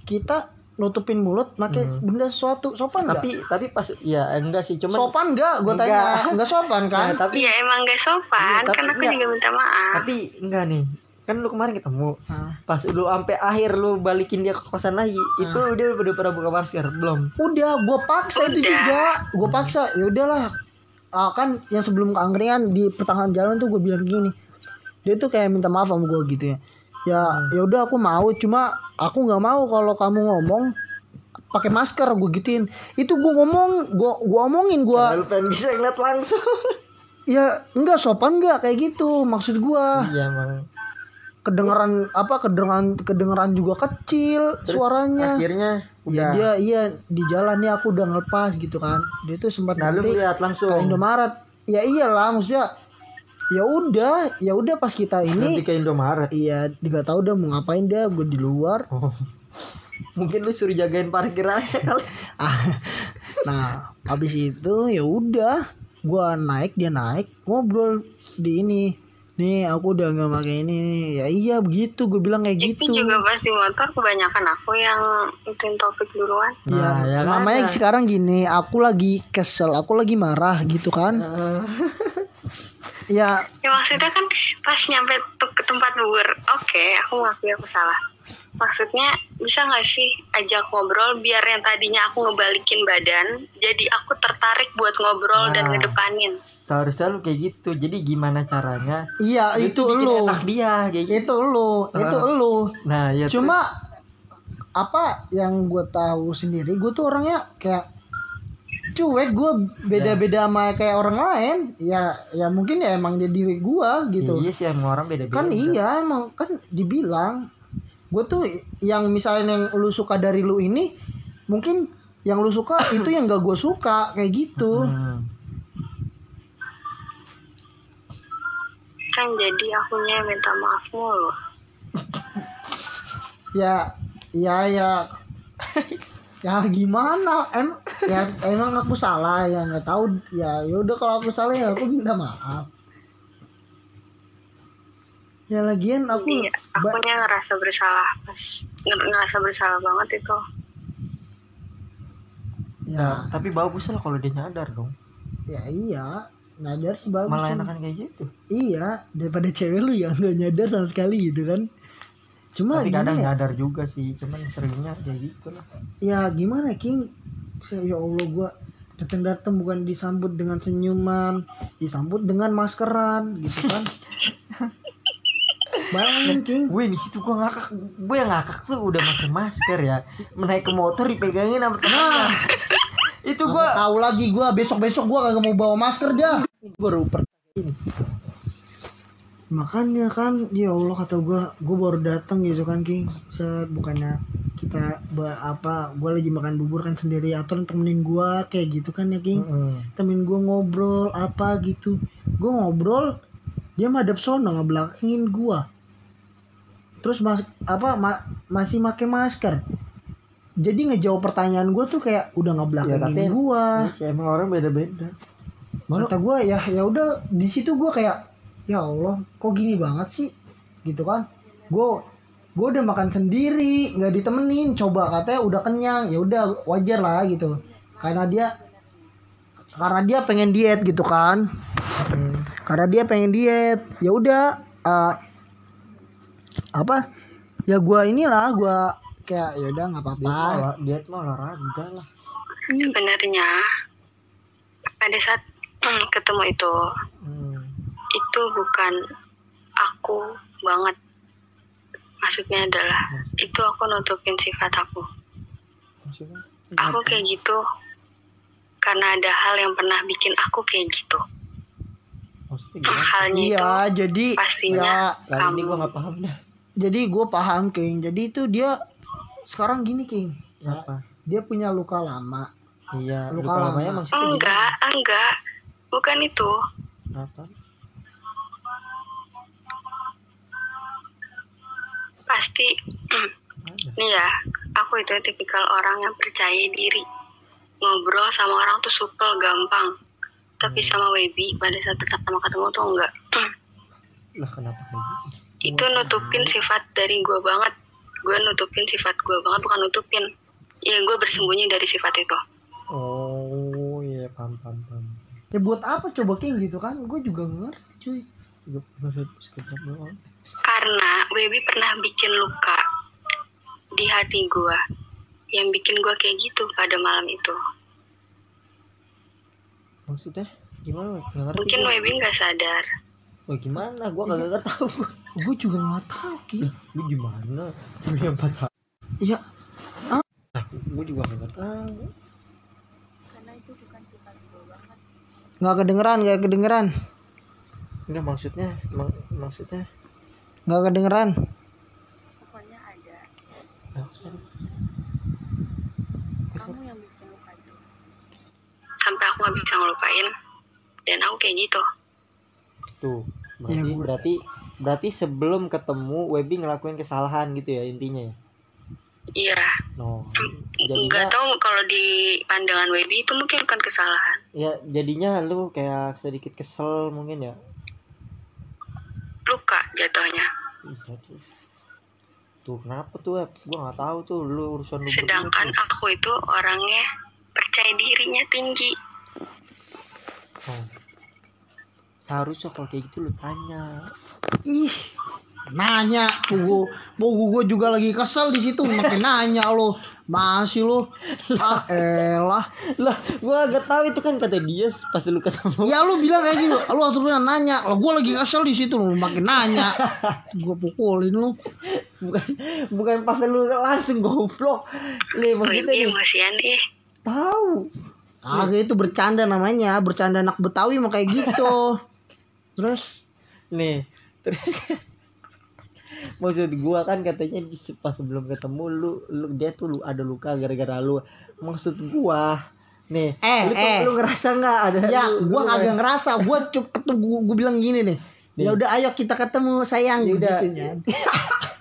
Kita nutupin mulut pakai Hmm. benda sesuatu. Sopan nggak? tapi tapi pas ya enggak sih cuman sopan nggak? Gue Enggak. tanya. Nggak sopan kan? Nah, tapi iya emang gak sopan Iya, tapi kan aku enggak. juga minta maaf tapi enggak nih kan lu kemarin ketemu Nah, pas lu sampai akhir lu balikin dia ke kosan lagi itu dia udah pada buka masker belum udah, gue paksa itu Udah. juga. Gue paksa. Ya udahlah. Ah, kan yang sebelum keangkringan di pertengahan jalan tuh gue bilang gini. Dia tuh kayak minta maaf sama gue gitu ya. Ya, ya udah aku mau. Cuma aku nggak mau kalau kamu ngomong pakai masker gue gituin itu gue ngomong gue gue omongin gue lu pengen bisa ngeliat langsung ya enggak sopan enggak kayak gitu maksud gue iya emang kedengeran apa kedengeran kedengeran juga kecil Terus suaranya. akhirnya ya udah. dia iya di jalan nih aku udah ngelepas gitu kan. Dia tuh sempat nah nanti lihat langsung. ke Indomaret. Ya iyalah maksudnya ya udah ya udah pas kita nanti ini ke Indomaret. iya nggak tahu udah mau ngapain dia gue di luar. Oh. mungkin lu suruh jagain parkirannya kali. Ah, nah habis itu ya udah gua naik dia naik ngobrol di ini nih aku udah nggak pakai ini nih. ya iya begitu. Gue bilang kayak itu gitu. juga pas di motor kebanyakan aku yang ituin topik duluan. Ya, Nah, ya kan? namanya sekarang gini aku lagi kesel aku lagi marah gitu kan? Heeh. ya. Ya maksudnya kan pas nyampe tuh ke tempat bubur oke aku ngakui aku salah maksudnya bisa nggak sih ajak ngobrol biar yang tadinya aku ngebalikin badan jadi aku tertarik buat ngobrol dan Nah. ngedepanin? Seharusnya lu kayak gitu. Jadi gimana caranya? Iya itu bikin lu. enak dia kayak gitu. itu lu itu Ah. lu. Nah ya cuma apa yang gue tahu sendiri gue tuh orangnya kayak cuek gue beda-beda sama kayak orang lain. Ya ya mungkin ya emang dia diri gue terus- gitu. Iya sih emang orang beda-beda kan iya emang kan dibilang gue tuh yang misalnya yang lu suka dari lu ini mungkin yang lu suka itu yang gak gue suka kayak gitu. Hmm. kan jadi akunya yang minta maaf mulu. Ya ya ya. Ya gimana? Em ya emang aku salah ya nggak tahu. Ya ya udah kalau aku salah ya aku minta maaf ya lagian aku Jadi ba- akunya ngerasa bersalah pas nger- ngerasa bersalah banget itu ya Nah, tapi bagus lah kalau dia nyadar dong. ya iya nyadar sih bagus Malah enakan kayak gitu. iya daripada cewek lu yang nggak nyadar sama sekali gitu kan cuma tapi kadang ya? nyadar juga sih, cuman seringnya kayak gitu lah. ya gimana King Saya, ya Allah gua datang datang bukan disambut dengan senyuman disambut dengan maskeran gitu kan King Gue di situ gue ngakak, gue yang ngakak tuh udah pakai masker ya, menaik ke motor dipegangin sama temennya. itu Aku gue tahu lagi gua besok besok gua kagak mau bawa masker dah. Baru per makanya kan ya Allah kata gua gua baru datang gitu kan King. Set bukannya kita apa gua lagi makan bubur kan sendiri. Atau temenin gua kayak gitu kan ya King. Temen gue ngobrol apa gitu. Gue ngobrol dia madep sono ngebelakangin gua. Terus mas apa ma- masih pakai masker. Jadi ngejawab pertanyaan gua tuh kayak udah Ya, ngebelakangin tapi- gua. sih, emang orang beda-beda. kata gua ya ya udah di situ gua kayak ya Allah kok gini banget sih? Gitu kan. Gua gua udah makan sendiri nggak ditemenin. Coba katanya udah kenyang ya udah wajar lah gitu. Karena dia karena dia pengen diet gitu kan karena dia pengen diet. Ya udah eh, apa? Ya gua inilah gua kayak ya udah nggak apa-apa. Diet mah olahraga lah. Sebenarnya pada saat ketemu itu Hmm. itu bukan aku banget. Maksudnya adalah itu aku nutupin sifat aku. Maksudnya? aku kayak gitu. Karena ada hal yang pernah bikin aku kayak gitu Maksudnya gimana? halnya itu iya jadi pastinya ya, ini kamu gue gak paham dah. jadi gue paham King jadi itu dia sekarang gini King Apa? dia punya luka lama Iya, Luka luka lama. lamanya maksudnya gimana? enggak enggak bukan itu Apa? pasti Ada. nih ya aku itu tipikal orang yang percaya diri ngobrol sama orang tuh supel gampang tapi sama Webi pada saat pertama ketemu tuh enggak. Lah kenapa kayak gitu? itu nutupin sifat dari gue banget. Gue nutupin sifat gue banget bukan nutupin. Ya gue bersembunyi dari sifat itu. Oh iya paham paham paham. ya buat apa coba King? Gitu kan? Gue juga ngerti cuy. Karena Webi pernah bikin luka di hati gue yang bikin gue kayak gitu pada malam itu Maksudnya gimana? Gak ngerti. mungkin gua. Webi nggak sadar Oh gimana? Gue kagak nggak tahu. gue juga nggak tahu King Lu gimana? Lu yang empat tahun. ya Gue juga kagak tahu. karena itu bukan sifat gue banget nggak kedengeran nggak kedengeran Enggak maksudnya, mak- maksudnya. nggak kedengeran pokoknya ada? kamu yang bikin luka itu sampai aku nggak bisa ngelupain dan aku kayak gitu Tuh. Ya, Berarti, gua- berarti berarti sebelum ketemu Webi ngelakuin kesalahan gitu ya intinya ya. iya No. nggak Jadinya tahu kalau di pandangan Webi itu mungkin bukan kesalahan ya jadinya lu kayak sedikit kesel mungkin ya. luka jatuhnya Iya tuh. Kenapa tuh Web? Gua nggak tahu tuh lu urusan lu berdua sedangkan tuh. aku itu orangnya percaya dirinya tinggi. Oh. Seharusnya kalau kayak gitu lu tanya. ih nanya pugu pugu gue juga lagi kesel di situ makin nanya lo masih lo ah elah. Lah, gua agak tahu itu kan kata dia pas lu ketemu. ya lu bilang kayak gitu. Lu waktu bilang nanya. Lo gue lagi kesel di situ lo makin nanya. Gue pukulin lo Bukan bukan pas lu langsung goblok. Nih maksudnya Webi nih. emosian ih tahu. ah. Itu bercanda namanya bercanda anak betawi mah kayak gitu. Terus? Nih, terus maksud gua kan katanya di pas sebelum ketemu lu, lu dia tuh lu ada luka gara-gara lu. Maksud gua nih Eh, lu, tuh- eh. lu ngerasa nggak ada ya lu- gua kagak ngerasa. Gua cuk ketemu gua, gua bilang gini nih. Nih. ya udah ayo kita ketemu sayang. Ya udah.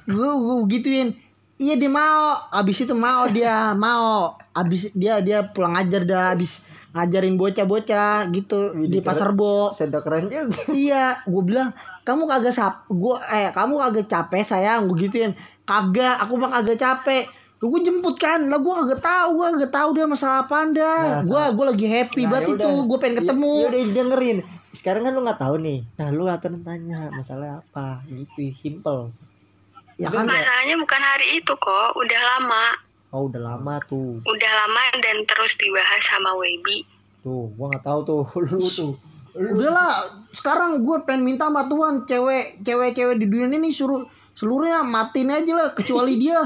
gua gua gituin iya dia mau. Abis itu mau dia mau. Abis dia dia pulang ajar dah abis ngajarin bocah-bocah gitu di pasar bo. Sendok keren juga iya gue bilang kamu kagak sap gua eh kamu kagak capek sayang gue gituin. Kagak aku mah kagak capek. Lu gue jemput kan? Lah gue kagak tahu gue kagak tahu dia masalah apa anda Nah, gue lagi happy Nah, banget yaudah. itu gue pengen ketemu. Ya, udah dengerin sekarang kan lu nggak tahu nih. Nah lu akan tanya masalah apa? Gitu simple ya kan Masalahnya bukan hari itu kok, udah lama. oh udah lama tuh. Udah lama dan terus dibahas sama Webi. tuh gua nggak tahu tuh. Lu tuh. Udahlah sekarang gue pengen minta sama Tuhan cewek cewek cewek di dunia ini suruh seluruhnya matiin aja lah kecuali dia.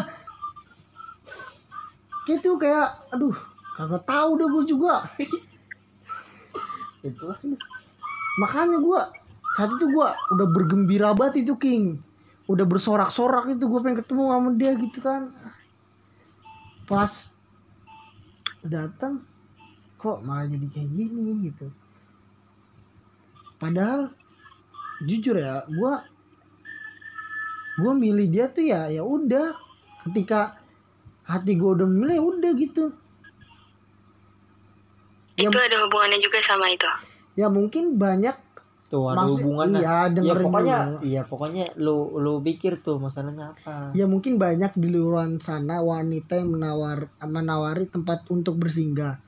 Gitu kayak aduh kagak tahu deh gue juga. Itu makanya gue saat itu gue udah bergembira banget itu King udah bersorak-sorak itu gue pengen ketemu sama dia gitu kan. Pas datang kok malah jadi kayak gini gitu. Padahal jujur ya gue gue milih dia tuh ya ya udah. Ketika hati gue udah milih ya udah gitu. Ya- Itu ada hubungannya juga sama itu. ya mungkin banyak tuh ada Maksud- hubungan iya, ya pokoknya dulu. iya pokoknya lu lu pikir tuh masalahnya apa. Ya mungkin banyak di luar sana wanita yang menawar menawari tempat untuk bersinggah.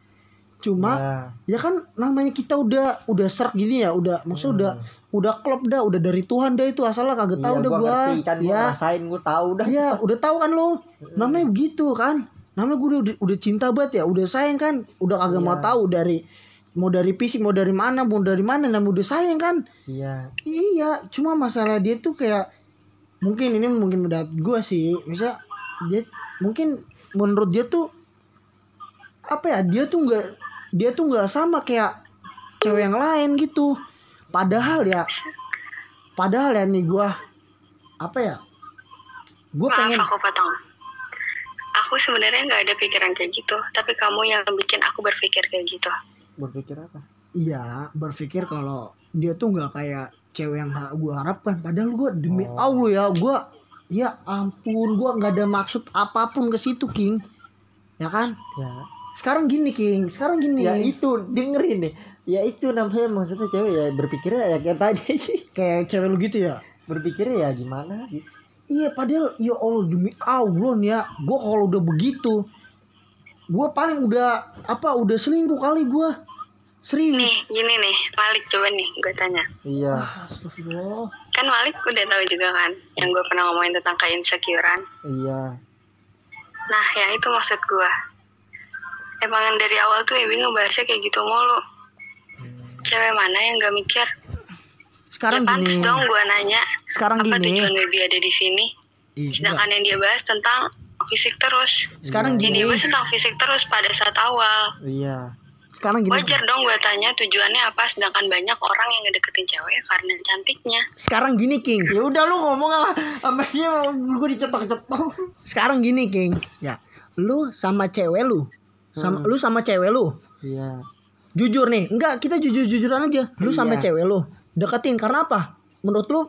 Cuma Ya. ya kan namanya kita udah udah serak gini ya udah maksudnya udah udah klop dah udah dari Tuhan dah itu asalnya kagak tahu Iya, dah gua gua. ngerti kan gua ya. ngerasain gua tahu dah. Ya udah tahu kan lo namanya begitu kan? Namanya gue udah, udah cinta banget ya udah sayang kan? Udah kagak mau Iya. tahu dari mau dari fisik mau dari mana mau dari mana namanya udah sayang kan iya Iya, cuma masalah dia tuh kayak mungkin ini mungkin menurut gue sih, bisa dia mungkin menurut dia tuh apa ya dia tuh nggak dia tuh nggak sama kayak cewek yang lain gitu. Padahal ya, padahal ya nih gue apa ya, gue Maaf pengen aku potong. Aku sebenarnya nggak ada pikiran kayak gitu, tapi kamu yang bikin aku berpikir kayak gitu. Berpikir apa? Iya berpikir kalau dia tuh nggak kayak cewek yang gue harapkan. Padahal gue demi Oh. Allah ya gue ya ampun gue nggak ada maksud apa pun ke situ King. Ya kan? Ya. Sekarang gini King. Sekarang gini. Ya itu dengerin deh. Ya itu namanya maksudnya cewek ya berpikirnya ya kayak tadi sih. Kayak cewek lu gitu ya? Berpikirnya ya gimana? Gitu iya padahal ya Allah demi Allah nih ya. Gue kalau udah begitu gue paling udah apa udah selingkuh kali gue serius Nih, gini nih, Malik coba nih, gue tanya. iya Ah, Astagfirullah Kan Malik udah tahu juga kan, yang gue pernah ngomongin tentang keinsecurean. iya Nah, yang itu maksud gue. Emang dari awal tuh Ebi ngebahasnya kayak gitu mulu. Cewek mana yang gak mikir? sekarang ya gini dong gue nanya, sekarang apa gini tujuan Ebi ada di sini? Iya, Sedangkan yang dia bahas tentang fisik terus. sekarang Yang gini dia bahas tentang fisik terus pada saat awal. iya sekarang gini Wajar dong gue tanya tujuannya apa, sedangkan banyak orang yang ngedeketin cewek karena cantiknya. sekarang gini King. Ya udah lu ngomong lah sama dia gue dicetok-cetok sekarang gini King. Ya. Lu sama cewek lu. Sama Hmm. lu sama cewek lu. Iya. Jujur nih. Enggak kita jujur jujuran aja. Lu sama Iya. cewek lu. Deketin karena apa? Menurut lu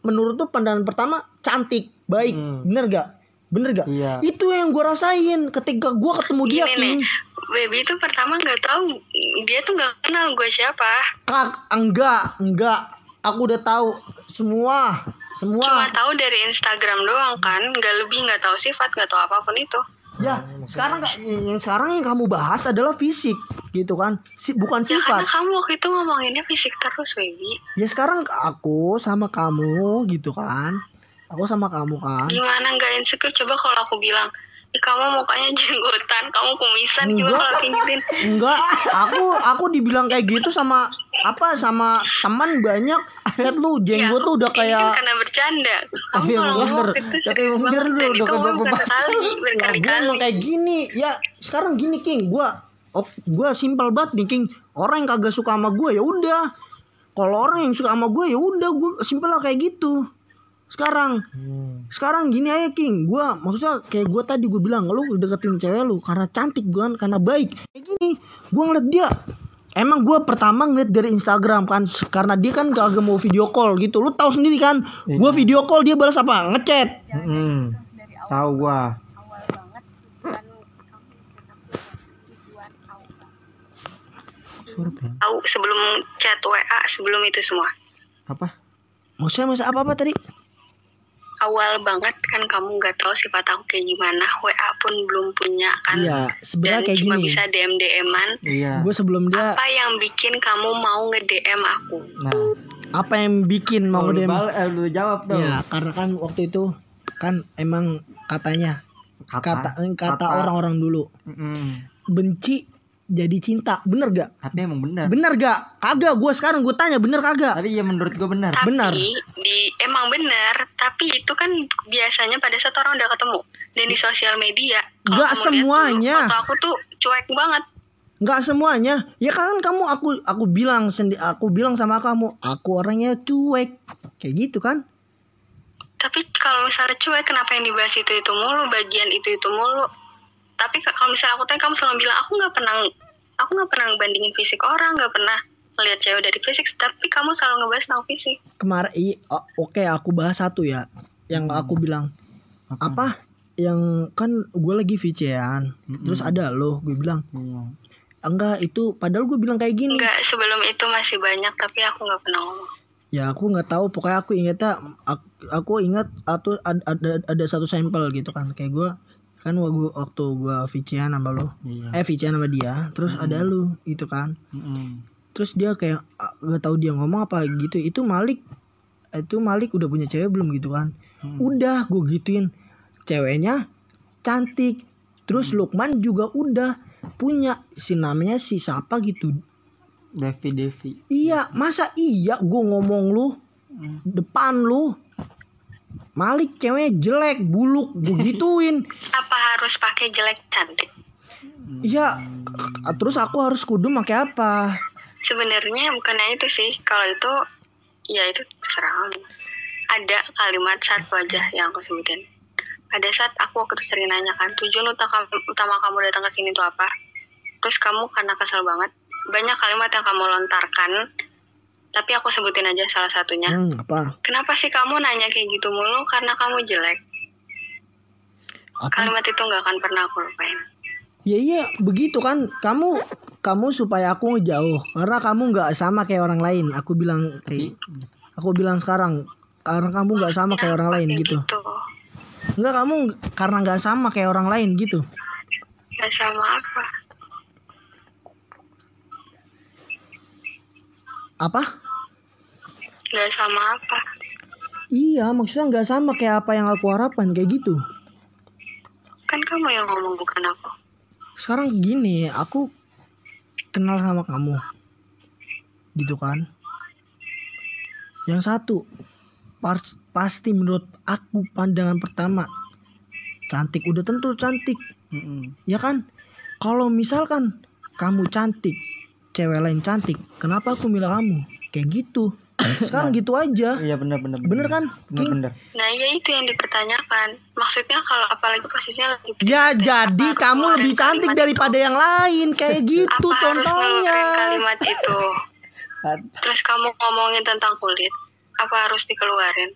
menurut lu pandangan pertama cantik baik. Hmm. bener gak bener gak Iya. itu yang gua rasain ketika gua ketemu dia Gini King. nih, Baby itu pertama nggak tahu dia tuh nggak kenal gue siapa. kak enggak enggak aku udah tahu semua Cuma semua tahu dari Instagram doang kan, nggak lebih nggak tahu sifat nggak tahu apa pun itu. ya sekarang nggak- yang sekarang yang kamu bahas adalah fisik gitu kan Si- bukan Ya karena sifat kamu waktu itu ngomonginnya fisik terus, Baby. ya sekarang aku sama kamu gitu kan aku sama kamu kan Gimana nggak insecure? Coba kalau aku bilang, kamu mukanya jenggotan, kamu kumisan, Enggak. kalau gituin. Enggak, aku aku dibilang kayak gitu sama apa sama teman banyak. Lihat lu jenggot Ya, tuh udah kan kayak karena bercanda. Kamu emang kalau bener. itu serius bener banget dan udah itu Lah, gua berkali-kali. kayak gini. Ya, sekarang gini King, gua oh, gua simpel banget nih King. Orang yang kagak suka sama gua ya udah. Kalau orang yang suka sama gue ya udah gue simpel lah kayak gitu. Sekarang. Hmm. sekarang gini aja King. Gua maksudnya kayak gua tadi gue bilang lu deketin cewek lu karena cantik bukan? Karena baik. Kayak gini gua ngeliat dia. Emang gua pertama ngeliat dari Instagram kan karena dia kan gak mau video call gitu. Lu tahu sendiri kan gua video call dia balas apa? Ngechat. Hmm. Tahu pelan. tahu sebelum chat WA sebelum itu semua. Apa? maksudnya masa apa apa tadi awal banget kan kamu nggak tahu sifat aku kayak gimana. WA pun belum punya kan. Iya dan sebenarnya kayak cuma gini. bisa DM DM-an Iya. gue sebelum dia apa yang bikin kamu mau nge DM aku? Nah, apa yang bikin mau bal- eh, lu jawab dong. ya karena kan waktu itu kan emang katanya kata kata. orang-orang dulu. Mm-mm. benci jadi cinta. Bener gak? Tapi emang benar. bener gak? Kagak gue sekarang gue tanya bener kagak? Tapi ya menurut gua benar. tapi Benar. di emang benar tapi itu kan biasanya pada saat orang udah ketemu. Dan di sosial media. Lihat semuanya. foto aku tuh cuek banget. Nggak semuanya. Ya kan kamu aku aku bilang sendi aku bilang sama kamu aku orangnya cuek. Kayak gitu kan? Tapi kalau misalnya cuek kenapa yang dibahas itu itu mulu? Bagian itu itu mulu? Tapi kalau misalnya aku tanya kamu selalu bilang aku nggak pernah aku nggak pernah bandingin fisik orang nggak pernah ngelihat cewek dari fisik tapi kamu selalu ngebahas tentang fisik. Kemarin oke aku bahas satu ya yang aku bilang. Apa? Yang kan gue lagi VC-an terus ada lo gue bilang. Iya. enggak itu padahal gue bilang kayak gini. Nggak sebelum itu masih banyak tapi aku nggak pernah ngomong. Ya aku nggak tahu pokoknya aku ingetnya aku, aku ingat atau ada, ada ada satu sampel gitu kan kayak gue kan waktu waktu gue VC-an sama lo Iya. eh VC-an sama dia. Terus ada lu gitu kan. Mm-mm. terus dia kayak ah, nggak tahu dia ngomong apa gitu. Itu Malik. Itu Malik udah punya cewek belum gitu kan? Hmm. udah gue gituin. Ceweknya cantik. Terus Lukman juga udah punya. Si namanya si siapa gitu? Devi Devi. iya masa iya gue ngomong lu? Mm. depan lu Malik ceweknya jelek buluk gue gituin apa harus pakai jelek cantik? Iya terus aku harus kudu pakai apa? Sebenarnya bukannya itu sih kalau itu ya itu terserah. Kamu ada kalimat satu aja yang aku sebutin. Pada saat aku waktu itu sering nanya kan tujuan utama, utama kamu datang ke sini tuh apa? Terus kamu karena kesel banget banyak kalimat yang kamu lontarkan tapi aku sebutin aja salah satunya. Hmm, apa? Kenapa sih kamu nanya kayak gitu mulu? Karena kamu jelek. Apa? Kalimat itu nggak akan pernah aku lupain. Ya iya begitu kan. Kamu kamu supaya aku ngejauh. Karena kamu nggak sama kayak orang lain. Aku bilang kayak aku bilang sekarang karena kamu nggak sama kayak orang lain Kayak gitu. gitu? Nggak kamu karena nggak sama kayak orang lain gitu. Nggak sama apa? Apa nggak sama apa. Iya maksudnya nggak sama kayak apa yang aku harapkan kayak gitu. Kan kamu yang ngomong bukan aku. Sekarang gini aku kenal sama kamu. Gitu kan? Yang satu pas- pasti menurut aku pandangan pertama cantik udah tentu cantik. Mm-mm. ya kan? Kalau misalkan kamu cantik cewek lain cantik kenapa aku milih kamu? Kayak gitu sekarang gitu aja Iya benar benar. Bener kan, Benar King? benar. Nah, ya itu yang dipertanyakan. Maksudnya kalau apalagi posisinya lagi ya PDKT, jadi kamu lebih cantik daripada itu? yang lain kayak gitu apa contohnya kalimat itu? Terus kamu ngomongin tentang kulit, apa harus dikeluarin?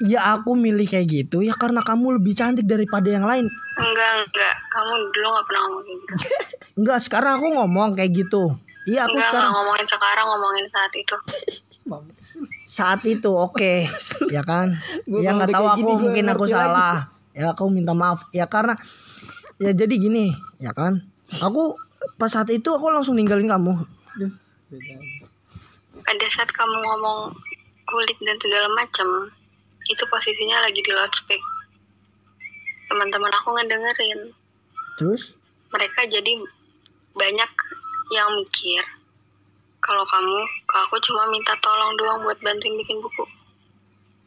ya aku milih kayak gitu ya karena kamu lebih cantik daripada yang lain Enggak, enggak. Kamu dulu nggak pernah ngomong gitu. enggak sekarang aku ngomong kayak gitu iya aku enggak, sekarang ngomongin sekarang, ngomongin saat itu. saat itu oke ya kan Gua ya nggak tahu aku gini, mungkin aku lagi. salah ya aku minta maaf ya karena ya jadi gini ya kan aku pas saat itu aku langsung ninggalin kamu. Pada saat kamu ngomong kulit dan segala macam, itu posisinya lagi di loudspeak. Teman-teman aku ngedengerin. terus mereka jadi banyak yang mikir kalau kamu ke aku cuma minta tolong doang buat bantuin bikin buku.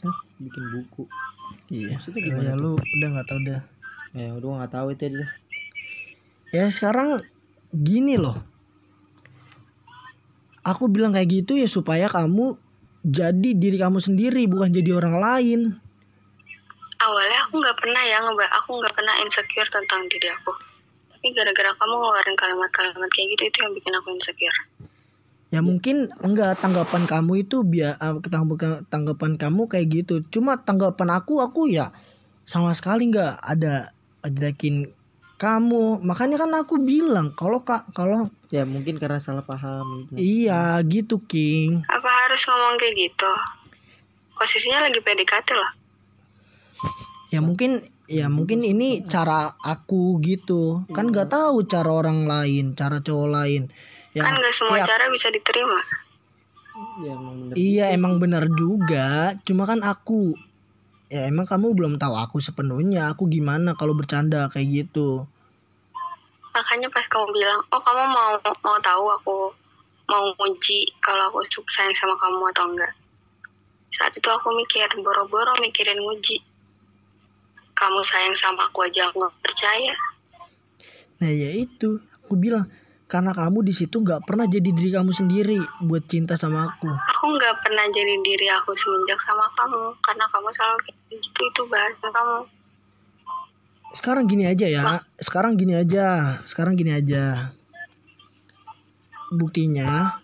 Hah, bikin buku. iya. Maksudnya gimana ya lu udah nggak tahu dah Ya udah nggak tahu itu dia. ya sekarang gini loh. Aku bilang kayak gitu ya supaya kamu jadi diri kamu sendiri bukan jadi orang lain. Awalnya aku nggak pernah ya aku nggak pernah insecure tentang diri aku tapi gara-gara kamu ngeluarin kalimat-kalimat kayak gitu itu yang bikin aku insecure. Ya mungkin enggak tanggapan kamu itu biar tanggapan tanggapan kamu kayak gitu. Cuma tanggapan aku aku ya sama sekali nggak ada jelekin kamu. Makanya kan aku bilang kalau kak kalau ya mungkin karena salah paham gitu. iya gitu king. Apa harus ngomong kayak gitu? Posisinya lagi PDKT loh. Ya mungkin ya mungkin ini cara aku gitu. Kan nggak tahu cara orang lain cara cowok lain. Ya kan nggak semua kayak- cara bisa diterima. Iya emang bener. iya emang benar juga. Cuma kan aku ya emang kamu belum tahu aku sepenuhnya. Aku gimana kalau bercanda kayak gitu? Makanya pas kamu bilang oh kamu mau mau tahu aku mau nguji kalau aku suka sayang sama kamu atau enggak? Saat itu aku mikir boro-boro mikirin nguji kamu sayang sama aku aja aku nggak percaya. Nah ya itu. Aku bilang karena kamu di situ nggak pernah jadi diri kamu sendiri buat cinta sama aku. Aku nggak pernah jadi diri aku semenjak sama kamu karena kamu selalu kayak gitu itu bahasan kamu. Sekarang gini aja ya. Sekarang gini aja. Sekarang gini aja. Buktinya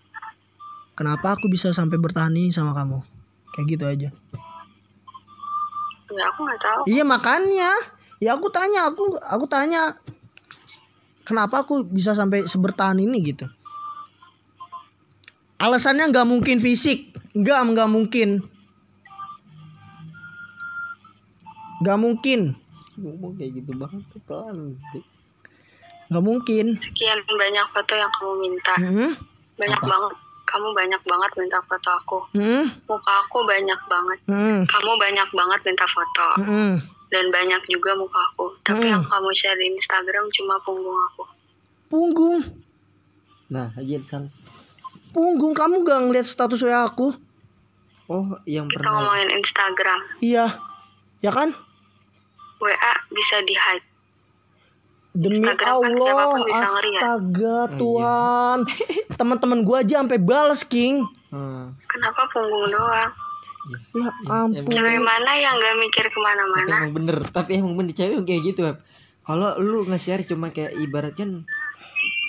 kenapa aku bisa sampai bertahan ini sama kamu? Kayak gitu aja ya. Aku nggak tahu. Iya makanya. Ya aku tanya aku aku tanya kenapa aku bisa sampai sebertahan ini? gitu. Alasannya nggak mungkin fisik. Nggak nggak mungkin. Nggak mungkin. Ngomong kayak gitu banget pelan nggak mungkin. Sekian banyak foto yang kamu minta. Hmm? banyak Apa? banget kamu banyak banget minta foto aku. Hmm? muka aku banyak banget. Hmm? kamu banyak banget minta foto. Hmm? dan banyak juga muka aku. Tapi Mm. yang kamu share di Instagram cuma punggung aku. Punggung? Nah aja salah punggung? Kamu gak ngeliat status WA aku? Oh yang kita pernah. ngomongin Instagram. Iya. Ya kan? WA bisa di hide Demi Instagram kan Allah, siapa pun bisa astaga iya. Tuhan. Teman-teman gua aja sampai bales, King. Hmm, kenapa punggung doang iya. Ya ampun. cewek mana yang gak mikir ke mana-mana emang bener tapi emang bener cewek kayak gitu kalau lu nge-share cuma kayak ibaratkan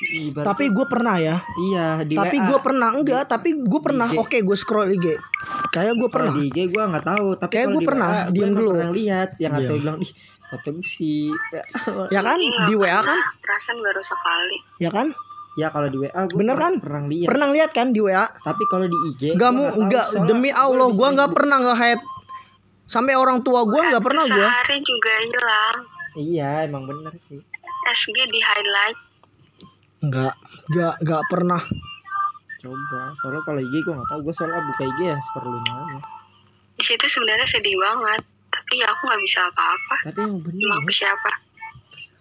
ibarat Tapi gue pernah ya. iya di tapi gue pernah enggak, tapi gue pernah. Oke, gue scroll IG. Kayak gue pernah. di IG gue nggak tahu tapi Kayak di pernah, gue emang dulu. pernah lihat yang atau bilang ih foto gue si Ya kan? Nggak Di WA kan? perasaan baru sekali Ya kan? ya kalau di WA gue Bener kan? pernah lihat Pernah lihat kan di WA? tapi kalau di IG gua mau nggak demi Allah sering nggak pernah nge-hide. Sampai orang tua gua nggak pernah gua. sehari juga hilang iya emang bener sih SG di highlight Enggak, enggak enggak pernah. coba soalnya kalau IG gue nggak tahu gue soalnya buka IG ya seperlunya aja di situ sebenarnya sedih banget tapi ya aku nggak bisa apa-apa. Tapi emang bener mau ya. siapa?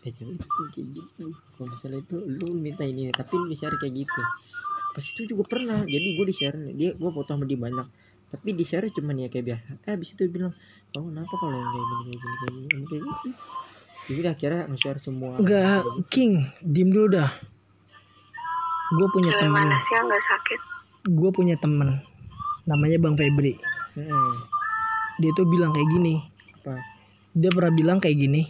Eh, cewek itu kayak gitu. Kalau misalnya itu lu minta ini tapi lu di share kayak gitu. Pas itu juga pernah jadi gue di share dia gue foto sama dia banyak. Tapi di share cuman ya kayak biasa. Eh abis itu bilang kamu kenapa kalau yang kayak gini kayak gini kayak gini Emang kayak gitu. Jadi udah akhirnya nge-share semua. Enggak, King, diem dulu dah. Gue punya temen, mana sih yang nggak sakit? Gue punya temen, namanya Bang Febri. Hmm, Dia tuh bilang kayak gini, apa dia pernah bilang kayak gini,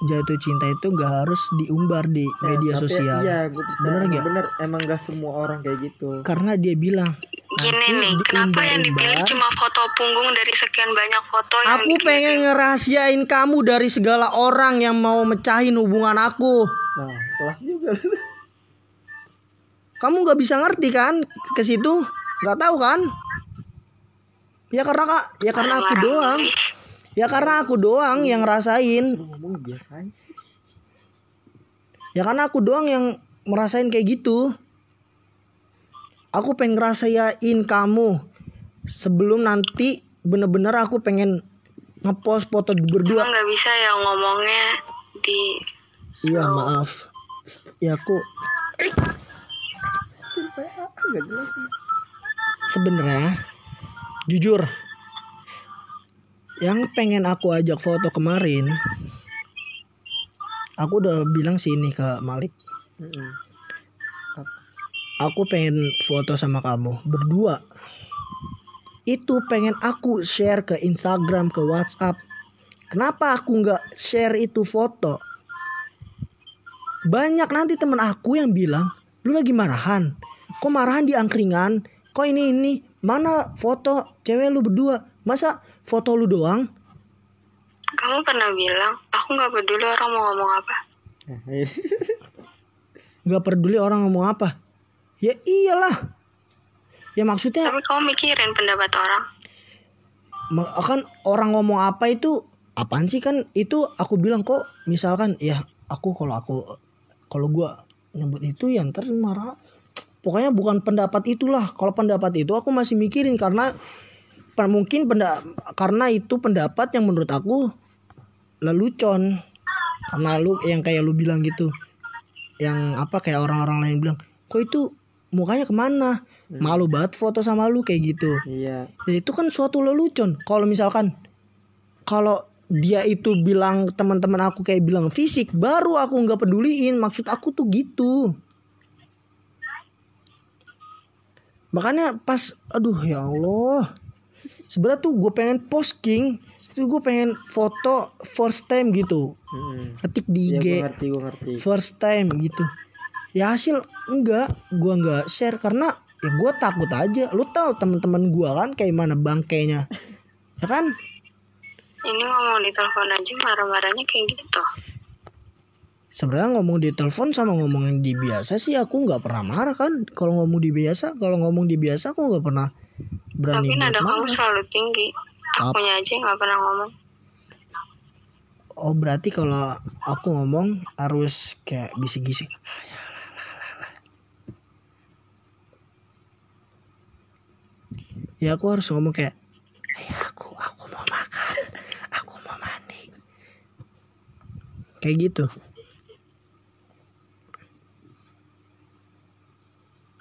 jatuh cinta itu nggak harus diumbar di Nah, media sosial. iya gue Bener bener nggak? bener emang gak semua orang kayak gitu Karena dia bilang, gini nih kenapa yang dipilih cuma foto punggung dari sekian banyak foto yang Aku dikirim? pengen ngerahasiain kamu dari segala orang yang mau mecahin hubungan aku. nah kelas juga Kamu nggak bisa ngerti kan ke situ? Nggak tahu kan? Ya karena kak, ya karena aku doang. Ya karena aku doang yang ngerasain. Ya karena aku doang yang merasain kayak gitu. Aku pengen ngerasain kamu sebelum nanti bener-bener aku pengen ngepost foto berdua. Emang bisa ya ngomongnya di Iya maaf. Ya aku sebenarnya jujur yang pengen aku ajak foto kemarin aku udah bilang sini ke Malik aku pengen foto sama kamu berdua itu pengen aku share ke Instagram, ke WhatsApp. Kenapa aku nggak share itu foto? Banyak nanti temen aku yang bilang, lu lagi marahan. Kok marahan di angkringan? Kok ini ini? Mana foto cewek lu berdua? Masa foto lu doang? Kamu pernah bilang, aku nggak peduli orang mau ngomong apa. Nggak peduli orang ngomong apa? Ya iyalah. Ya maksudnya Tapi kamu mikirin pendapat orang. Kan orang ngomong apa itu apaan sih kan itu aku bilang kok misalkan ya aku kalau aku kalau gua nyebut itu ya ntar marah pokoknya bukan pendapat itulah kalau pendapat itu aku masih mikirin karena mungkin penda karena itu pendapat yang menurut aku lelucon karena lu yang kayak lu bilang gitu yang apa kayak orang-orang lain bilang kok itu mukanya ke mana malu banget foto sama lu kayak gitu iya Ya, itu kan suatu lelucon. Kalau misalkan kalau dia itu bilang teman-teman aku kayak bilang fisik, baru aku nggak peduliin. Maksud aku tuh gitu. Makanya pas, aduh ya Allah. Sebenarnya tuh gue pengen posting, itu gue pengen foto first time gitu. Mm-mm. Ketik di IG gue ngerti gue ngerti. First time gitu. Ya hasil enggak gua enggak share karena ya gua takut aja. Lu tahu teman-teman gua kan kayak mana bangkainya. Ya kan? Ini ngomong di telepon aja marah-marahnya kayak gitu. sebenarnya ngomong di telepon sama ngomongin di biasa sih aku nggak pernah marah kan. Kalau ngomong di biasa kalau ngomong di biasa aku nggak pernah berani Tapi nada kamu selalu tinggi. Akunya aja nggak pernah ngomong. oh berarti kalau aku ngomong harus kayak bisik-bisik ya aku harus ngomong kayak "Hey, aku aku mau makan aku mau mandi kayak gitu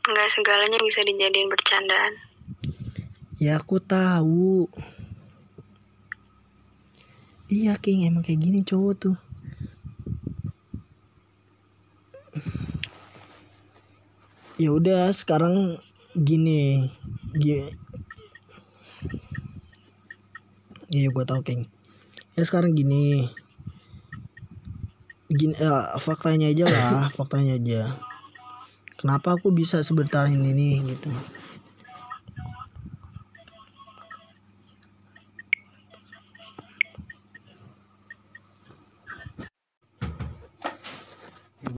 Nggak segalanya bisa dijadiin bercandaan. Ya aku tahu. Iya King emang kayak gini cowok tuh. Ya udah sekarang gini. Gini iya gue tau King. Ya sekarang gini. Gini ya, faktanya aja lah faktanya aja. Kenapa aku bisa sebentar ini gitu